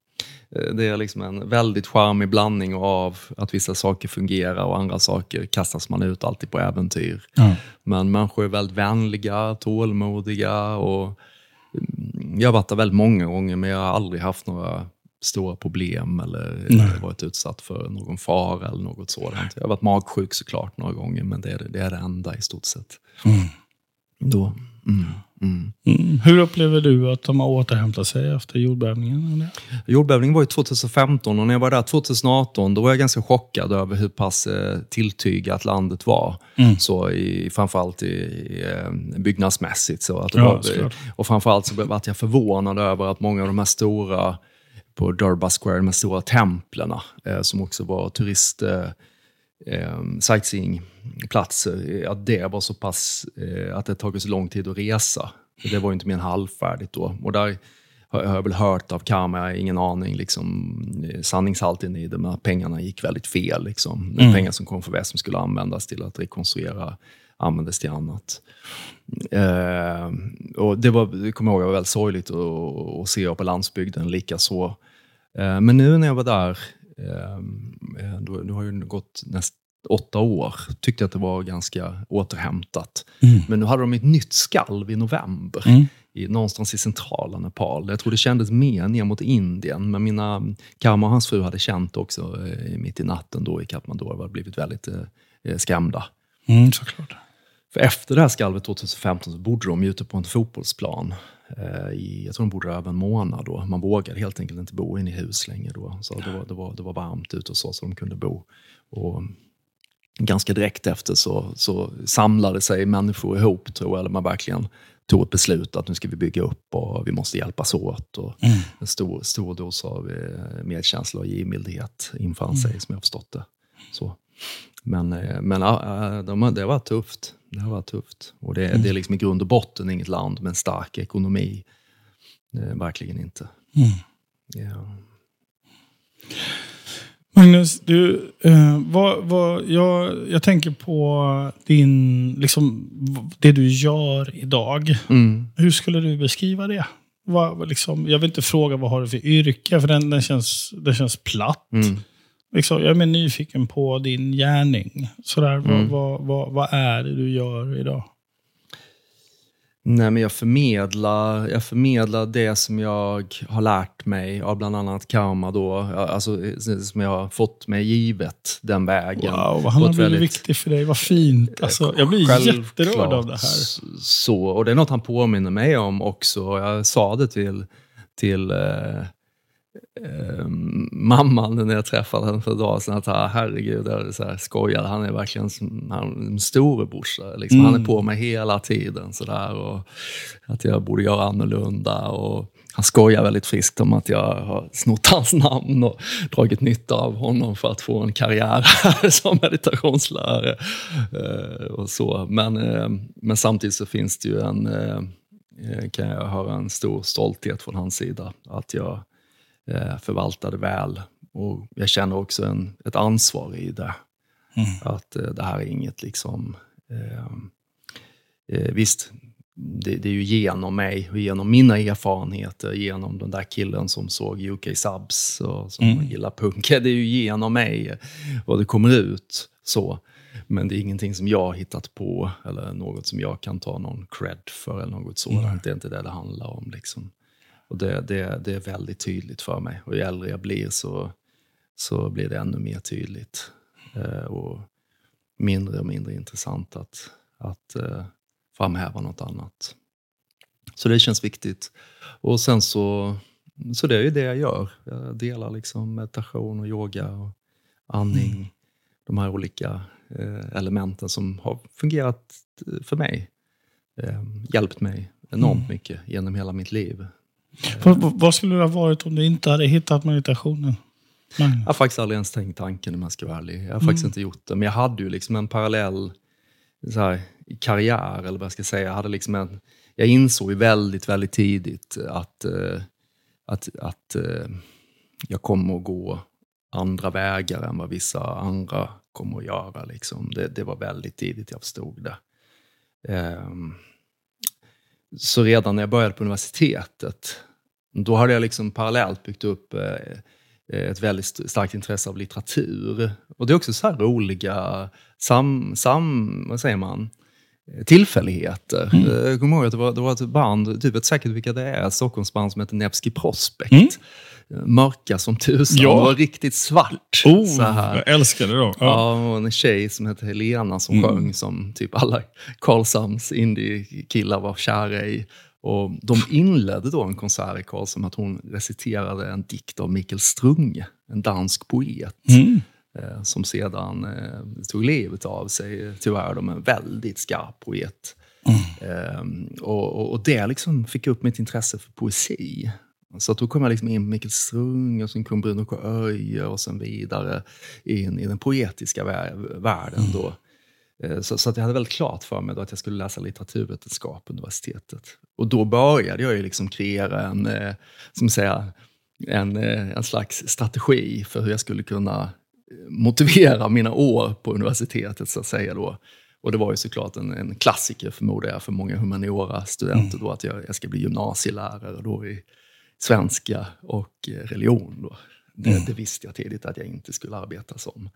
eh, det är liksom en väldigt charmig blandning av att vissa saker fungerar och andra saker kastas man ut alltid på äventyr. Ja. Men människor är väldigt vänliga, tålmodiga och mm, jag har varit där väldigt många gånger men jag har aldrig haft några stora problem eller Nej. varit utsatt för någon fara eller något sådant. Jag har varit magsjuk såklart några gånger men det är det, är det enda i stort sett. Mm. Då, mm. Mm. Mm. Hur upplever du att de har återhämtat sig efter jordbävningen? Jordbävningen var ju 2015 och när jag var där 2018 då var jag ganska chockad över hur pass eh, tilltygat landet var. Mm. Så i, framförallt i, i, eh, byggnadsmässigt. Så att det Ja, var, och framförallt så var jag förvånad över att många av de här stora på Durbar Square, de stora templerna eh, som också var turist eh, eh, sightseeingplatser, att det var så pass, eh, att det tagit så lång tid att resa. Det var ju inte mer än halvfärdigt då. Och där har jag väl hört av jag har ingen aning, liksom, eh, sanningshalten i det, men att pengarna gick väldigt fel. Liksom. Mm. Pengar som kom från väst som skulle användas till att rekonstruera användes till annat. Eh, och det var, det kommer jag ihåg, det var väldigt sorgligt att, att se på landsbygden lika så. Eh, men nu när jag var där, eh, då, då har ju gått näst åtta år, tyckte jag att det var ganska återhämtat. Mm. Men nu hade de ett nytt skalv i november, Mm. i, någonstans i centrala Nepal. Jag tror det kändes mer ner mot Indien, men mina Karma och hans fru hade känt också eh, mitt i natten då i Kathmandu, hade blivit väldigt eh, skrämda. Mm, såklart. För efter det här skalvet 2015 så bodde de ute på en fotbollsplan. Eh, i, jag tror de bodde där över en månad då. Man vågade helt enkelt inte bo inne i hus längre då. Så det var, det var, det var varmt ute och så, så de kunde bo. Och ganska direkt efter så, så samlade sig människor ihop, tror jag, eller man verkligen tog ett beslut att nu ska vi bygga upp och vi måste hjälpas åt. Och Mm. En stor, stor dos av eh, medkänsla och givmildhet infann sig, som jag förstått det. Så. Men, eh, men ja, det var tufft. Det har varit tufft. Och det, det är liksom i grund och botten inget land med en stark ekonomi. Verkligen inte. Mm. Ja. Magnus, du, eh, vad, vad, jag, jag tänker på din, liksom, det du gör idag. Mm. Hur skulle du beskriva det? Vad liksom, jag vill inte fråga vad har du för yrke, för den, den, känns, den känns platt. Mm. Liksom, jag är nyfiken på din gärning. Sådär, Mm. vad, vad, vad, är det du gör idag? Nej, men jag förmedlar, jag förmedlar det som jag har lärt mig av bland annat karma då, alltså som jag har fått mig givet den vägen. Wow, han har blivit väldigt- viktig för dig. Vad fint. Alltså, jag blir jätterörd av det här. Så, och det är något han påminner mig om också. Jag sa det till, till eh, mamman när jag träffade henne för ett dag sedan. Att ah, herregud, jag så här, skojade. Han är verkligen som, han, en storebrorsa. Liksom. Han är Mm. på mig hela tiden. Så där, och att jag borde göra annorlunda. Och han skojar väldigt friskt om att jag har snott hans namn och dragit nytta av honom för att få en karriär som meditationslärare. Eh, och så. Men, eh, men samtidigt så finns det ju en, eh, kan jag höra en stor stolthet från hans sida. Att jag eh, förvaltade väl. Och jag känner också en, ett ansvar i det. Mm. Att eh, det här är inget liksom... Eh, eh, visst, det, det är ju genom mig och genom mina erfarenheter, genom den där killen som såg UK Subs och som Mm. gillar punk. Det är ju genom mig och det kommer ut så. Men det är ingenting som jag har hittat på eller något som jag kan ta någon cred för eller något sådant. Nej. Det är inte det det handlar om. Liksom. Och det, det, det är väldigt tydligt för mig. Och ju äldre jag blir så, så blir det ännu mer tydligt. Eh, och mindre och mindre intressant att, att eh, framhäva något annat. Så det känns viktigt. Och sen så, så det är ju det jag gör. Jag delar liksom meditation och yoga och andning. De här olika eh, elementen som har fungerat eh, för mig. Eh, hjälpt mig enormt Mm. mycket genom hela mitt liv. Vad, vad- skulle det ha varit om du inte hade hittat meditationen? Magnus? Jag har faktiskt aldrig ens tänkt tanken om jag ska vara ärlig. Jag har faktiskt inte gjort det. Men jag hade ju liksom en parallell så här, karriär, eller vad jag ska säga. Jag, hade liksom en, jag insåg ju väldigt, väldigt tidigt att, eh, att, att eh, jag kommer att gå andra vägar än vad vissa andra kommer att göra. Liksom. Det, det var väldigt tidigt jag förstod det. Ehm, så redan när jag började på universitetet, då hade jag liksom parallellt byggt upp eh, ett väldigt st- starkt intresse av litteratur. Och det är också så här roliga sam, sam, vad säger man? tillfälligheter. Mm. Eh, Jag kommer ihåg att det var, det var ett band, du vet säkert vilka det är, ett Stockholmsband som heter Nevski Prospect. Mm. Mörka som tusan, Ja. det var riktigt svart. Oh, så här. jag älskar det. Ja, och en tjej som hette Helena som Mm. sjöng som typ alla Karlshamns indie-killar var kära i. Och de inledde då en konsert i Karlshamn med att hon reciterade en dikt av Mikael Strunge, en dansk poet. Mm. Eh, som sedan eh, tog livet av sig, tyvärr. De är en väldigt skarp poet. Eh, och, och, och det liksom fick upp mitt intresse för poesi. Så att då kom jag liksom in på Mikael Strung och sen kom Bruno K. Öijer och sen vidare in i den poetiska vä- världen. Då. Eh, Så, så att jag hade väldigt klart för mig att jag skulle läsa litteraturvetenskap på universitetet. Och då började jag ju liksom kreera en, eh, som säga, en, eh, en slags strategi för hur jag skulle kunna motivera mina år på universitetet så att säga. Då. Och det var ju såklart en, en klassiker förmodar jag för många humaniora-studenter då att jag, jag ska bli gymnasielärare då i svenska och eh, religion. Då. Det, det visste jag tidigt att jag inte skulle arbeta som.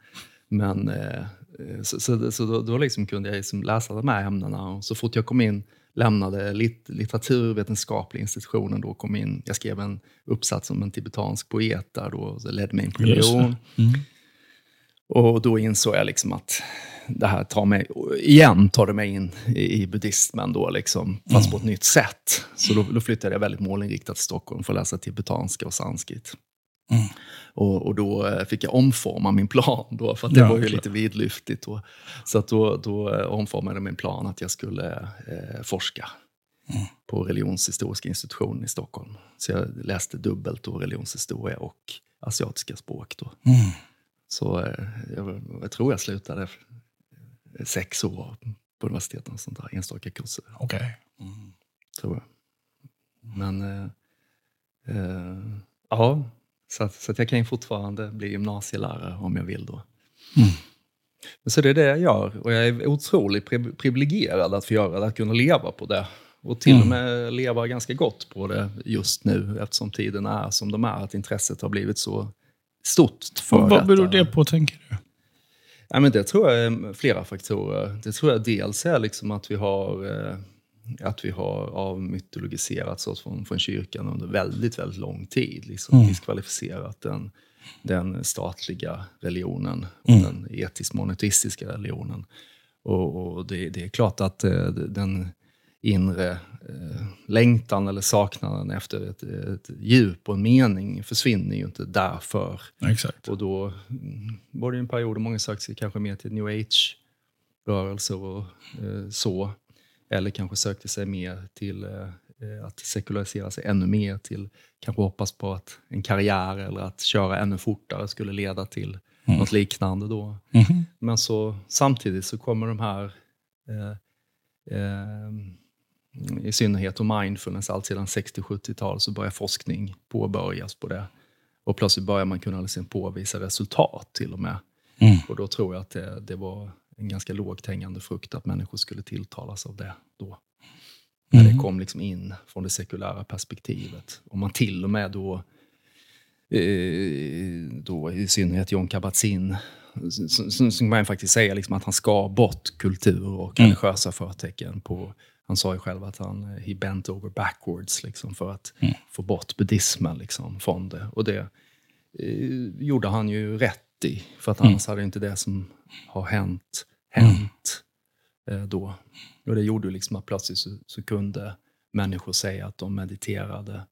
Men eh, eh, så, så, så då, då liksom kunde jag liksom läsa de här ämnena och så fort jag kom in lämnade lit, litteraturvetenskapliga institutionen då kom in, jag skrev en uppsats om en tibetansk poet där då, det ledde mig in på religion. Mm. Och då insåg jag liksom att det här tar mig, igen tar det mig in i, buddhismen då, liksom, fast på ett nytt sätt. Så då, då flyttade jag väldigt målinriktat till Stockholm för att läsa tibetanska och sanskrit. Mm. Och, och då eh, fick jag omforma min plan, då, för det Ja, var ju klart. lite vidlyftigt. Då. Så att då, då eh, omformade jag min plan att jag skulle eh, forska Mm. på religionshistoriska institutionen i Stockholm. Så jag läste dubbelt då, religionshistoria och asiatiska språk. Då. Mm. Så eh, jag, jag tror jag slutade sex år på universitetet, sånt där, enstaka kurser. Okej. Tror jag. Men eh, eh, ja, så, att, så att jag kan ju fortfarande bli gymnasielärare om jag vill då. Mm. Så det är det jag gör och jag är otroligt pri- privilegierad att få göra det, att kunna leva på det. Och till och med leva ganska gott på det just nu eftersom tiden är som de är, att intresset har blivit så stort för Vad, vad beror detta. det på, tänker du? Ja, men det tror jag är flera faktorer. Det tror jag dels är liksom att vi har, eh, att vi har avmytologiserats oss från, från kyrkan under väldigt, väldigt lång tid. Liksom Mm. diskvalificerat den, den statliga religionen och Mm. den etisk-monoteistiska religionen. Och, och det, det är klart att eh, den inre eh, längtan eller saknaden efter ett, ett djup och en mening försvinner ju inte därför. Exakt. Och då mm, var det en period då många sökte sig kanske mer till new age-rörelser och eh, så. Eller kanske sökte sig mer till eh, att sekularisera sig ännu mer till kanske hoppas på att en karriär eller att köra ännu fortare skulle leda till Mm. något liknande då. Mhm. Men så, samtidigt så kommer de här, eh, eh, i synnerhet om mindfulness, allt sedan 60-70-tal så börjar forskning påbörjas på det. Och plötsligt börjar man kunna liksom påvisa resultat till och med. Mm. Och då tror jag att det, det var en ganska lågt hängande frukt att människor skulle tilltalas av det då. När Mm. det kom liksom in från det sekulära perspektivet. Och man till och med då, eh, då i synnerhet John Kabat-Zinn, kan man faktiskt säga liksom att han skar bort kultur och Mm. religiösa förtecken på han sa ju själv att han eh, he bent over backwards liksom, för att Mm. få bort buddhismen liksom, från det. Och det eh, gjorde han ju rätt i, för att annars hade inte det som har hänt, hänt eh, då. Och det gjorde liksom att plötsligt så, så kunde människor säga att de mediterade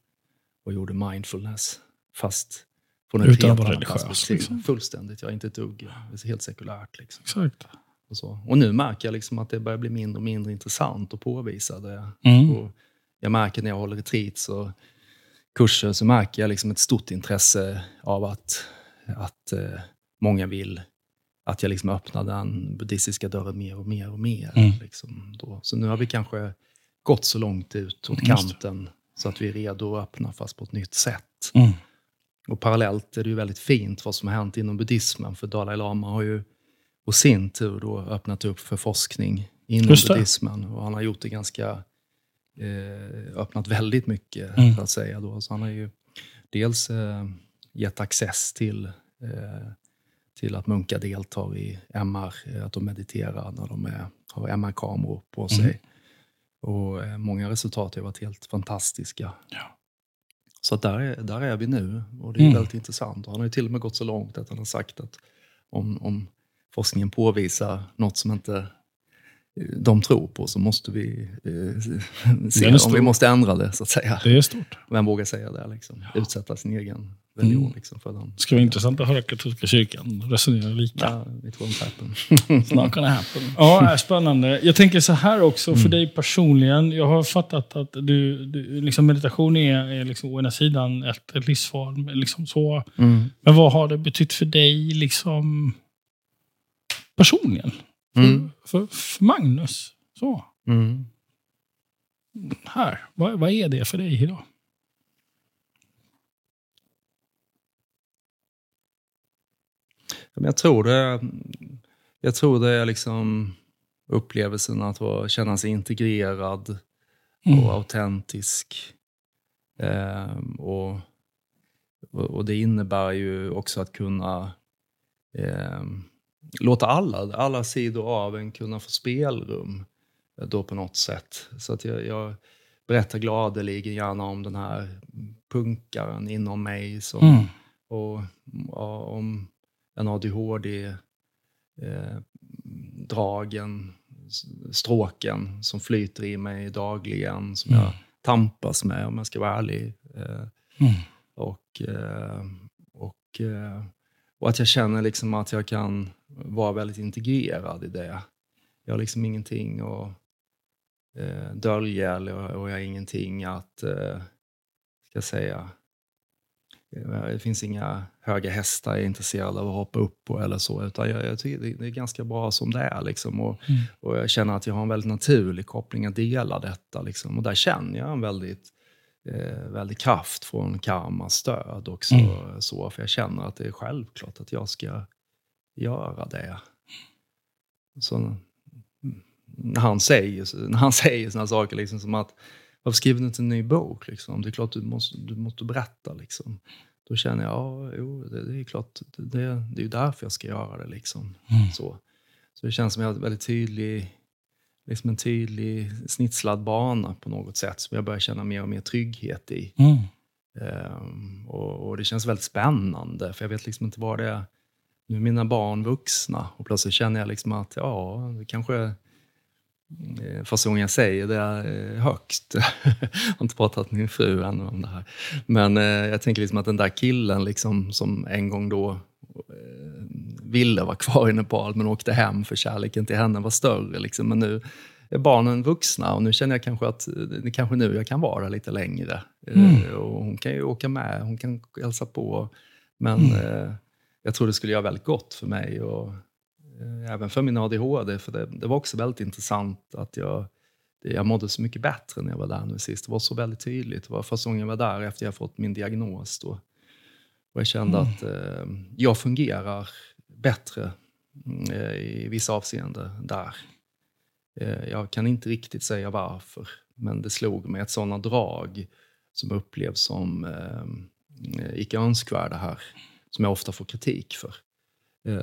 och gjorde mindfulness, fast från ett Utan helt annat perspektiv. liksom. Fullständigt, ja, inte ett dugg. Det är helt sekulärt. Liksom. Exakt. Och, så. och nu märker jag liksom att det börjar bli mindre och mindre intressant att påvisa det. Mm. Och jag märker när jag håller retreats och kurser så märker jag liksom ett stort intresse av att, att eh, många vill att jag liksom öppnar den buddhistiska dörren mer och mer och mer. Mm. Liksom, då. Så nu har vi kanske gått så långt ut åt kanten så att vi är redo att öppna fast på ett nytt sätt. Mm. Och parallellt är det ju väldigt fint vad som har hänt inom buddhismen. För Dalai Lama har ju på sin tur då öppnat upp för forskning inom buddhismen. Och han har gjort det ganska, eh, öppnat väldigt mycket Mm. så att säga. Då. Så han har ju dels eh, gett access till, eh, till att munkar deltar i MR, eh, att de mediterar när de är, har MR-kameror på sig. Mm. Och eh, många resultat har varit helt fantastiska. Ja. Så att där, är, där är vi nu och det är Mm. väldigt intressant. Och han har ju till och med gått så långt att han har sagt att om, om forskningen påvisar något som inte eh, de tror på så måste vi eh, se om vi måste ändra det, så att säga. Det är stort. Vem vågar säga det? Liksom? Utsätta sin egen religion Mm. liksom, för den. Det ska vara intressant att höra katolska kyrkan resonera lika. Ja, it won't happen. It's not gonna happen. Ja, är spännande. Jag tänker så här också, Mm. för dig personligen. Jag har fattat att du, du liksom meditation är, är liksom å ena sidan ett, ett livsform. Liksom så. Mm. Men vad har det betytt för dig liksom personligen? För, Mm. för, för Magnus? Så, Mm. här. Vad, vad är det för dig idag? Men jag tror det, jag tror det är liksom upplevelsen att vara, känna sig integrerad Mm. och autentisk. Ehm, och, och och det innebär ju också att kunna ehm, låta alla, alla sidor av en kunna få spelrum eh, då på något sätt. Så att jag, jag berättar gladeligen gärna om den här punkaren inom mig som Mm. och, ja, om en ADHD-dragen, stråken som flyter i mig dagligen, som Mm. jag tampas med om jag ska vara ärlig. Eh, Mm. och, eh, och, eh, och att jag känner liksom att jag kan vara väldigt integrerad i det. Jag har liksom ingenting att eh, dölja eller, och jag har ingenting att, eh, ska jag säga, Eh, det finns inga höga hästar jag är intresserad av att hoppa upp på eller så, utan jag, jag tycker det- är ganska bra som det är. Liksom. Och, Mm. och jag känner att jag har en väldigt naturlig koppling att dela detta. Liksom. Och där känner jag en väldigt, eh, väldigt kraft från karmas stöd också. Mm. Så, för jag känner att det är självklart att jag ska göra det. Så, mm, när han säger, när han säger såna saker liksom som att varför skriver du inte en ny bok? Liksom? Det är klart du måste, du måste berätta. Liksom. Då känner jag, ja, jo, det, det är klart, det, det, det är ju därför jag ska göra det. Liksom. Mm. Så. så det känns som jag har väldigt tydlig, liksom en tydlig snitslad bana på något sätt som jag börjar känna mer och mer trygghet i. Mm. Ehm, och, och det känns väldigt spännande, för jag vet liksom inte vad det är. Nu är mina barn vuxna och plötsligt känner jag liksom att ja, det kanske eh, gången jag säger det eh, högt. jag har inte pratat med min fru ännu om det här. Men eh, jag tänker liksom att den där killen liksom, som en gång då ville vara kvar i Nepal men åkte hem för kärleken till henne var större. Liksom. Men nu är barnen vuxna och nu känner jag kanske att det är kanske nu jag kan vara lite längre. Mm. Och hon kan ju åka med, hon kan hälsa på. Men Mm. jag tror det skulle göra väldigt gott för mig och även för min ADHD. För det, det var också väldigt intressant att jag, jag mådde så mycket bättre när jag var där nu sist. Det var så väldigt tydligt. Det var första gången jag var där efter jag fått min diagnos. Då. Och jag kände Mm. att eh, jag fungerar bättre mm, eh, i vissa avseenden där. Eh, jag kan inte riktigt säga varför, men det slog mig att sådana drag som upplevs som eh, icke önskvärda här, som jag ofta får kritik för, eh,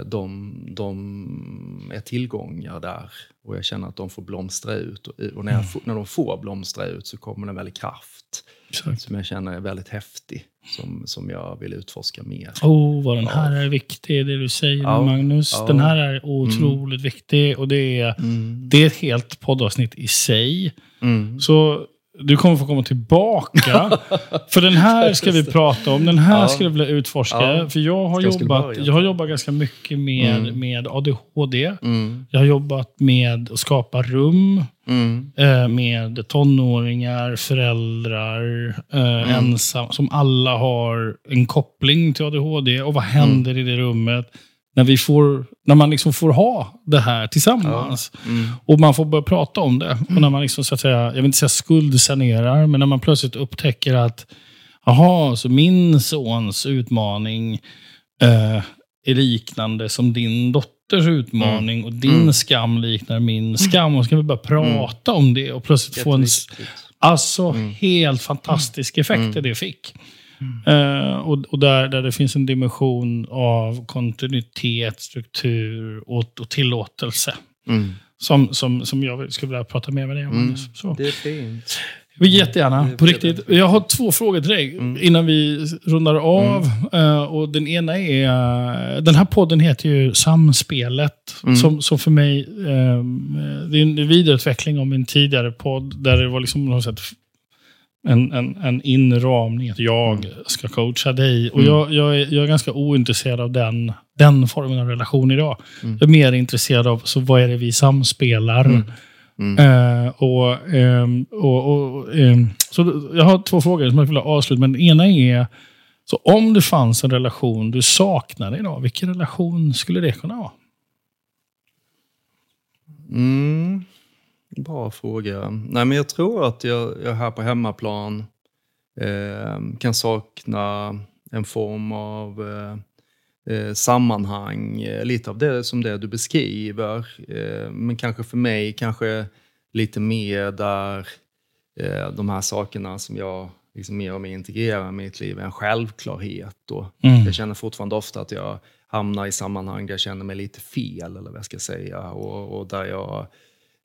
de, de är tillgångar där och jag känner att de får blomstra ut. Och, när, jag, får- när de får blomstra ut så kommer det en väldig kraft Exakt. som jag känner är väldigt häftig, som, som jag vill utforska mer. Oh, vad den här är viktig, det du säger Ja. Magnus. Ja. Den här är otroligt viktig och det är, Mm. det är ett helt poddavsnitt i sig. Mm. Så du kommer få komma tillbaka. för den här ska vi prata om. Den här Ja. ska vi vilja utforska. Ja. För jag har, jobbat, jag har jobbat ganska mycket med, Mm. med ADHD. Mm. Jag har jobbat med att skapa rum Mm. eh, med tonåringar, föräldrar, eh, Mm. ensam, som alla har en koppling till ADHD. Och vad händer i det rummet när, vi får, när man liksom får ha det här tillsammans? Mm. Och man får börja prata om det. Och när man liksom, så att säga, jag vill inte säga skuldsanerar, men när man plötsligt upptäcker att Jaha, så min sons utmaning eh, är liknande som din dotters utmaning och din Mm. skam liknar min skam. Och så kan vi börja prata om det och plötsligt få en... Alltså Mm. helt fantastisk effekt Mm. det fick. Eh, och, och där, där det finns en dimension av kontinuitet, struktur och, och tillåtelse. Mm. Som, som, som jag skulle vilja prata mer med dig om. Mm. Så. Det är fint. Jättegärna, på riktigt. Jag har två frågor till dig Mm. innan vi rundar av. Eh, och Den ena är, den här podden heter ju Samspelet. Mm. Som, som för mig, eh, det är en vidareutveckling av min tidigare podd. Där det var liksom på något sätt en, en, en inramning att jag ska coacha dig. Och Mm. jag, jag, är, jag är ganska ointresserad av den, den formen av relation idag. Mm. Jag är mer intresserad av så vad är det vi samspelar. Mm. Mm. Eh, och, ehm, och, och, ehm, så jag har två frågor som jag vill avsluta. Men den ena är, så om det fanns en relation du saknade idag, vilken relation skulle det kunna vara? Bra fråga. Nej, men jag tror att jag, jag här på hemmaplan eh, kan sakna en form av eh, eh, sammanhang. Eh, lite av det som det du beskriver. Eh, men kanske för mig, kanske lite mer där eh, de här sakerna som jag liksom mer och mer integrerar i mitt liv är en självklarhet. Och Mm. Jag känner fortfarande ofta att jag hamnar i sammanhang där jag känner mig lite fel, eller vad jag ska säga. Och, och där jag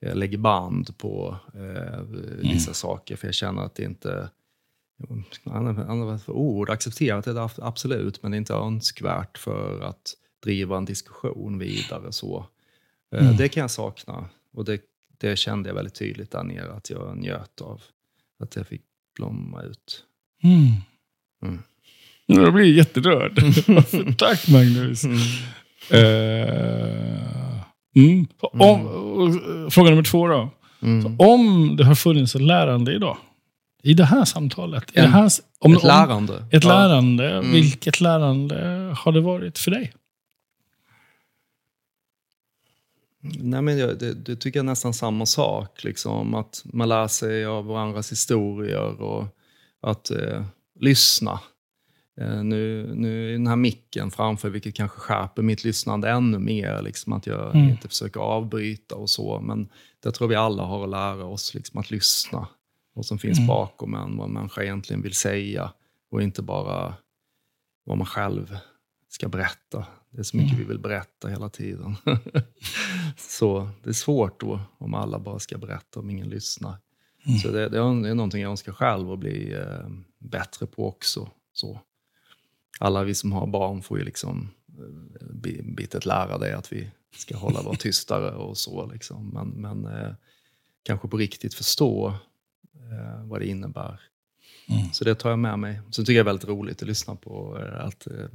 eh, lägger band på eh, vissa saker, för jag känner att det inte... Andra andra ord, accepterat är det ab- absolut, men det är inte önskvärt för att driva en diskussion vidare. så. Eh, Mm. Det kan jag sakna. Och det, det kände jag väldigt tydligt där nere, att jag njöt av. Att det fick blomma ut. Mm. Mm. Jag blir jätterörd. Tack Magnus. Eh, mm. Om, fråga nummer två då. Mm. Om det har funnits ett lärande idag, i det här samtalet, i det här, om, Ett om, lärande. Ett Ja. lärande. Mm. Vilket lärande har det varit för dig? Nej, men jag, det, det tycker jag är nästan samma sak. Liksom, att man lär sig av varandras historier och att eh, lyssna. Eh, nu, nu är den här micken framför, vilket kanske skärper mitt lyssnande ännu mer. Liksom, att jag Mm. inte försöker avbryta och så. Men det tror vi alla har att lära oss, liksom, att lyssna. Vad som finns Mm. bakom en, vad människa egentligen vill säga. Och inte bara vad man själv ska berätta. Det är så mycket vi vill berätta hela tiden. så det är svårt då om alla bara ska berätta om ingen lyssnar. Så det, det är någonting jag önskar själv att bli eh, bättre på också. Så. Alla vi som har barn får ju liksom eh, bi- bitet lära det att vi ska hålla vara tystare och så. Liksom. Men, men eh, kanske på riktigt förstå eh, vad det innebär. Mm. Så det tar jag med mig. Så tycker jag det är väldigt roligt att lyssna på eh, att, eh,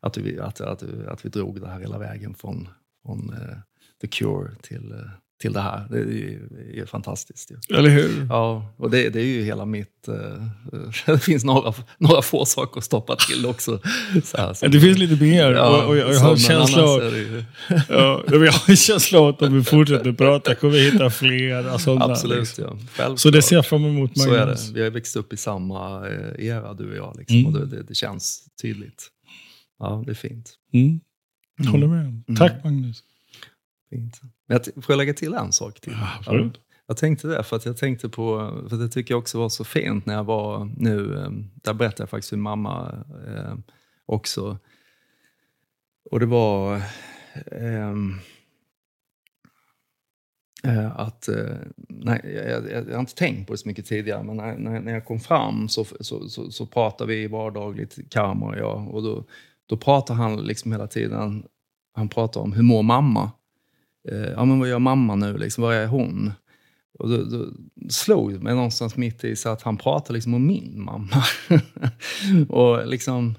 att, vi, att, att, att vi drog det här hela vägen från, från The Cure till, till det här. Det är ju det är fantastiskt. Ju. Eller hur? Ja, och det, det är ju hela mitt... eh, det finns några, några få saker att stoppa till också. Så här, så- Det finns lite mer. Ja, och, och jag har känsla av, ja, jag har en känsla av att om vi fortsätter prata kommer vi hitta fler sådana. Absolut, liksom. ja. Självklart. Så det ser jag fram emot, Så är Magnus. det. Vi har växt upp i samma eh, era, du och jag. Liksom, Mm. och det, det, känns tydligt. Ja, det är fint. Mm. Jag Håller med. Tack, Magnus. fint. Men jag får jag lägga till en sak till? Ja, absolut. Jag tänkte det, för att jag tänkte på, för det tycker jag också var så fint när jag var nu, eh, där berättade jag faktiskt för mamma eh, också. Och det var ehm, eh, att, eh, nej, jag, jag, jag har inte tänkt på det så mycket tidigare, men när, när, när jag kom fram så, så, så, så pratade vi vardagligt, Karma och jag, och då, då pratar han liksom hela tiden, han pratar om hur mår mamma? Eh, ja, men vad gör mamma nu? Liksom, vad är hon? Och då, då slog det mig någonstans mitt i så att han pratar liksom om min mamma. och liksom...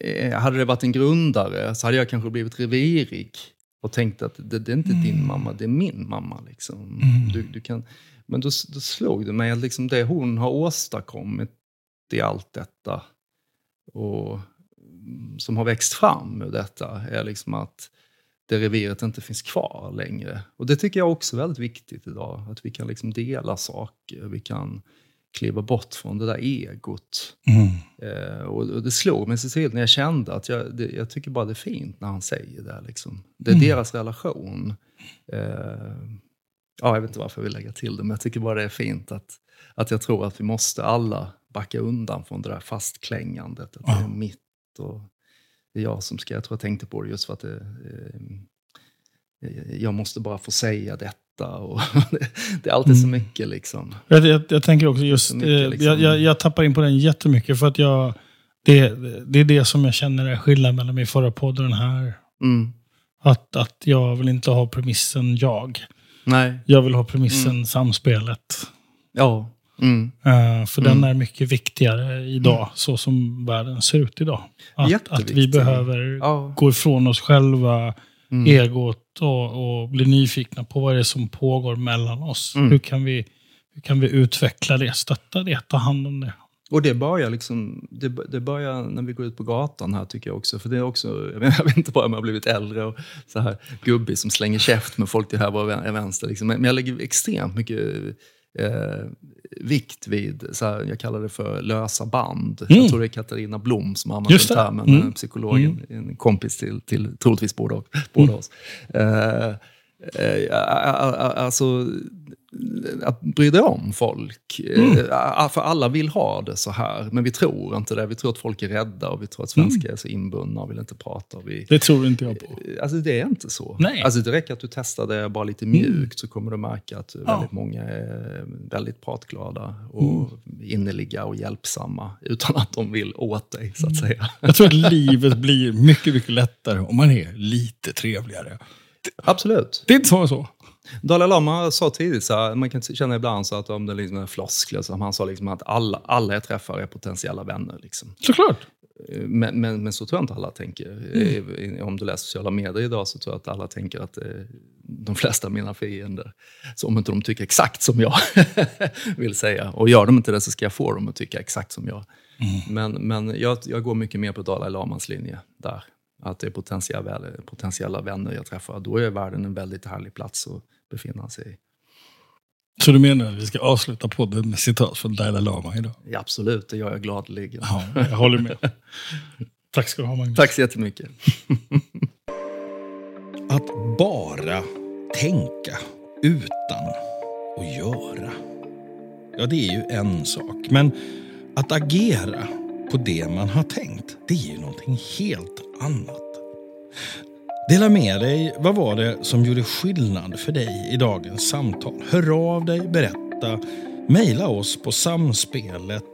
eh, Hade det varit en grundare så hade jag kanske blivit revirig och tänkt att det, det är inte din mamma, det är min mamma. Liksom. Du, du kan, men då, då slog det mig att liksom det hon har åstadkommit i allt detta och mm, som har växt fram ur detta är liksom att det reviret inte finns kvar längre. Och det tycker jag också är väldigt viktigt idag. Att vi kan liksom dela saker. Vi kan kliva bort från det där egot. Mm. Eh, och, och det slog mig så tydligt när jag kände att jag, det, jag tycker bara det är fint när han säger det. Liksom. Det är deras relation. Eh, ja, jag vet inte varför jag vill lägga till det, men jag tycker bara det är fint att, att jag tror att vi måste alla backa undan från det där fastklängandet. Att det är mitt och det är jag som ska... Jag tror jag tänkte på det just för att det, eh, jag måste bara få säga detta. Och det är alltid så Mm. mycket liksom. Jag, jag, jag tänker också just, Så mycket, eh, liksom. jag, jag, jag tappar in på den jättemycket för att jag, det, det är det som jag känner är skillnaden mellan min förra podd och den här. Mm. Att, att jag vill inte ha premissen jag. Nej. Jag vill ha premissen Mm. samspelet. Ja. Mm. Eh, för Mm. den är mycket viktigare idag, så som världen ser ut idag. Att, att vi behöver Ja. gå ifrån oss själva, Mm. egot och, och bli nyfikna på vad det är som pågår mellan oss. Mm. Hur, kan vi, hur kan vi utveckla det, stötta det, ta hand om det? Och det börjar, liksom, det, det börjar när vi går ut på gatan här tycker jag också. För det är också, jag vet, jag vet inte bara om jag har blivit äldre och så här gubbig som slänger käft med folk till höger och vän- vänster. Liksom. Men jag lägger extremt mycket eh, vikt vid, så här, jag kallar det för lösa band. Mm. Jag tror det är Katarina Blom som har använt den termen, Mm. mm. psykologen, en kompis till, till troligtvis båda, båda oss. Eh, eh, alltså, att bry dig om folk. Mm. Eh, För alla vill ha det så här, men vi tror inte det. Vi tror att folk är rädda och vi tror att svenskar Mm. är så inbundna och vill inte prata. Vi, Det tror inte jag på. Alltså det är inte så. Nej. Alltså det räcker att du testar det bara lite mjukt så kommer du märka att väldigt många är väldigt pratglada och innerliga och hjälpsamma utan att de vill åt dig så att säga. Jag tror att livet blir mycket, mycket lättare om man är lite trevligare. Absolut. Det är inte så. Dalai Lama sa tidigt, så här, man kan känna ibland så att om det liksom är floskler, så han sa liksom att alla, alla jag träffar är potentiella vänner. Liksom. Såklart. Men, men, men så tror jag inte alla tänker. Eh, Om du läser sociala medier idag så tror jag att alla tänker att eh, de flesta av mina fiender, så om inte de tycker exakt som jag vill säga, och gör de inte det så ska jag få dem att tycka exakt som jag. Men, men jag, jag går mycket mer på Dalai Lamas linje där. Att det är potentiella, potentiella vänner jag träffar. Då är världen en väldigt härlig plats att befinna sig i. Så du menar att vi ska avsluta podden med citat från Dalai Lama idag? Ja, absolut, det gör jag gladeligen. Ja, jag håller med. Tack ska du ha Magnus. Tack så jättemycket. Att bara tänka utan att göra. Ja, det är ju en sak. Men att agera på det man har tänkt, det är ju någonting helt annat. Dela med dig. Vad var det som gjorde skillnad för dig i dagens samtal? Hör av dig, berätta. mejla oss på samspelet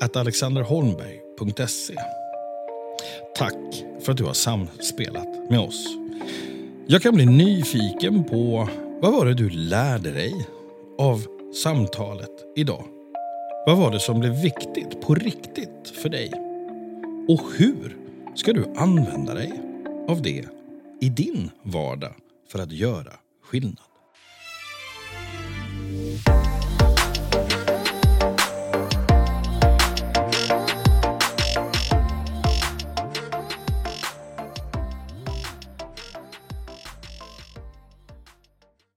at alexanderholmberg.se. Tack för att du har samspelat med oss. Jag kan bli nyfiken på vad var det du lärde dig av samtalet idag? Vad var det som blev viktigt på riktigt för dig? Och hur ska du använda dig av det i din vardag för att göra skillnad.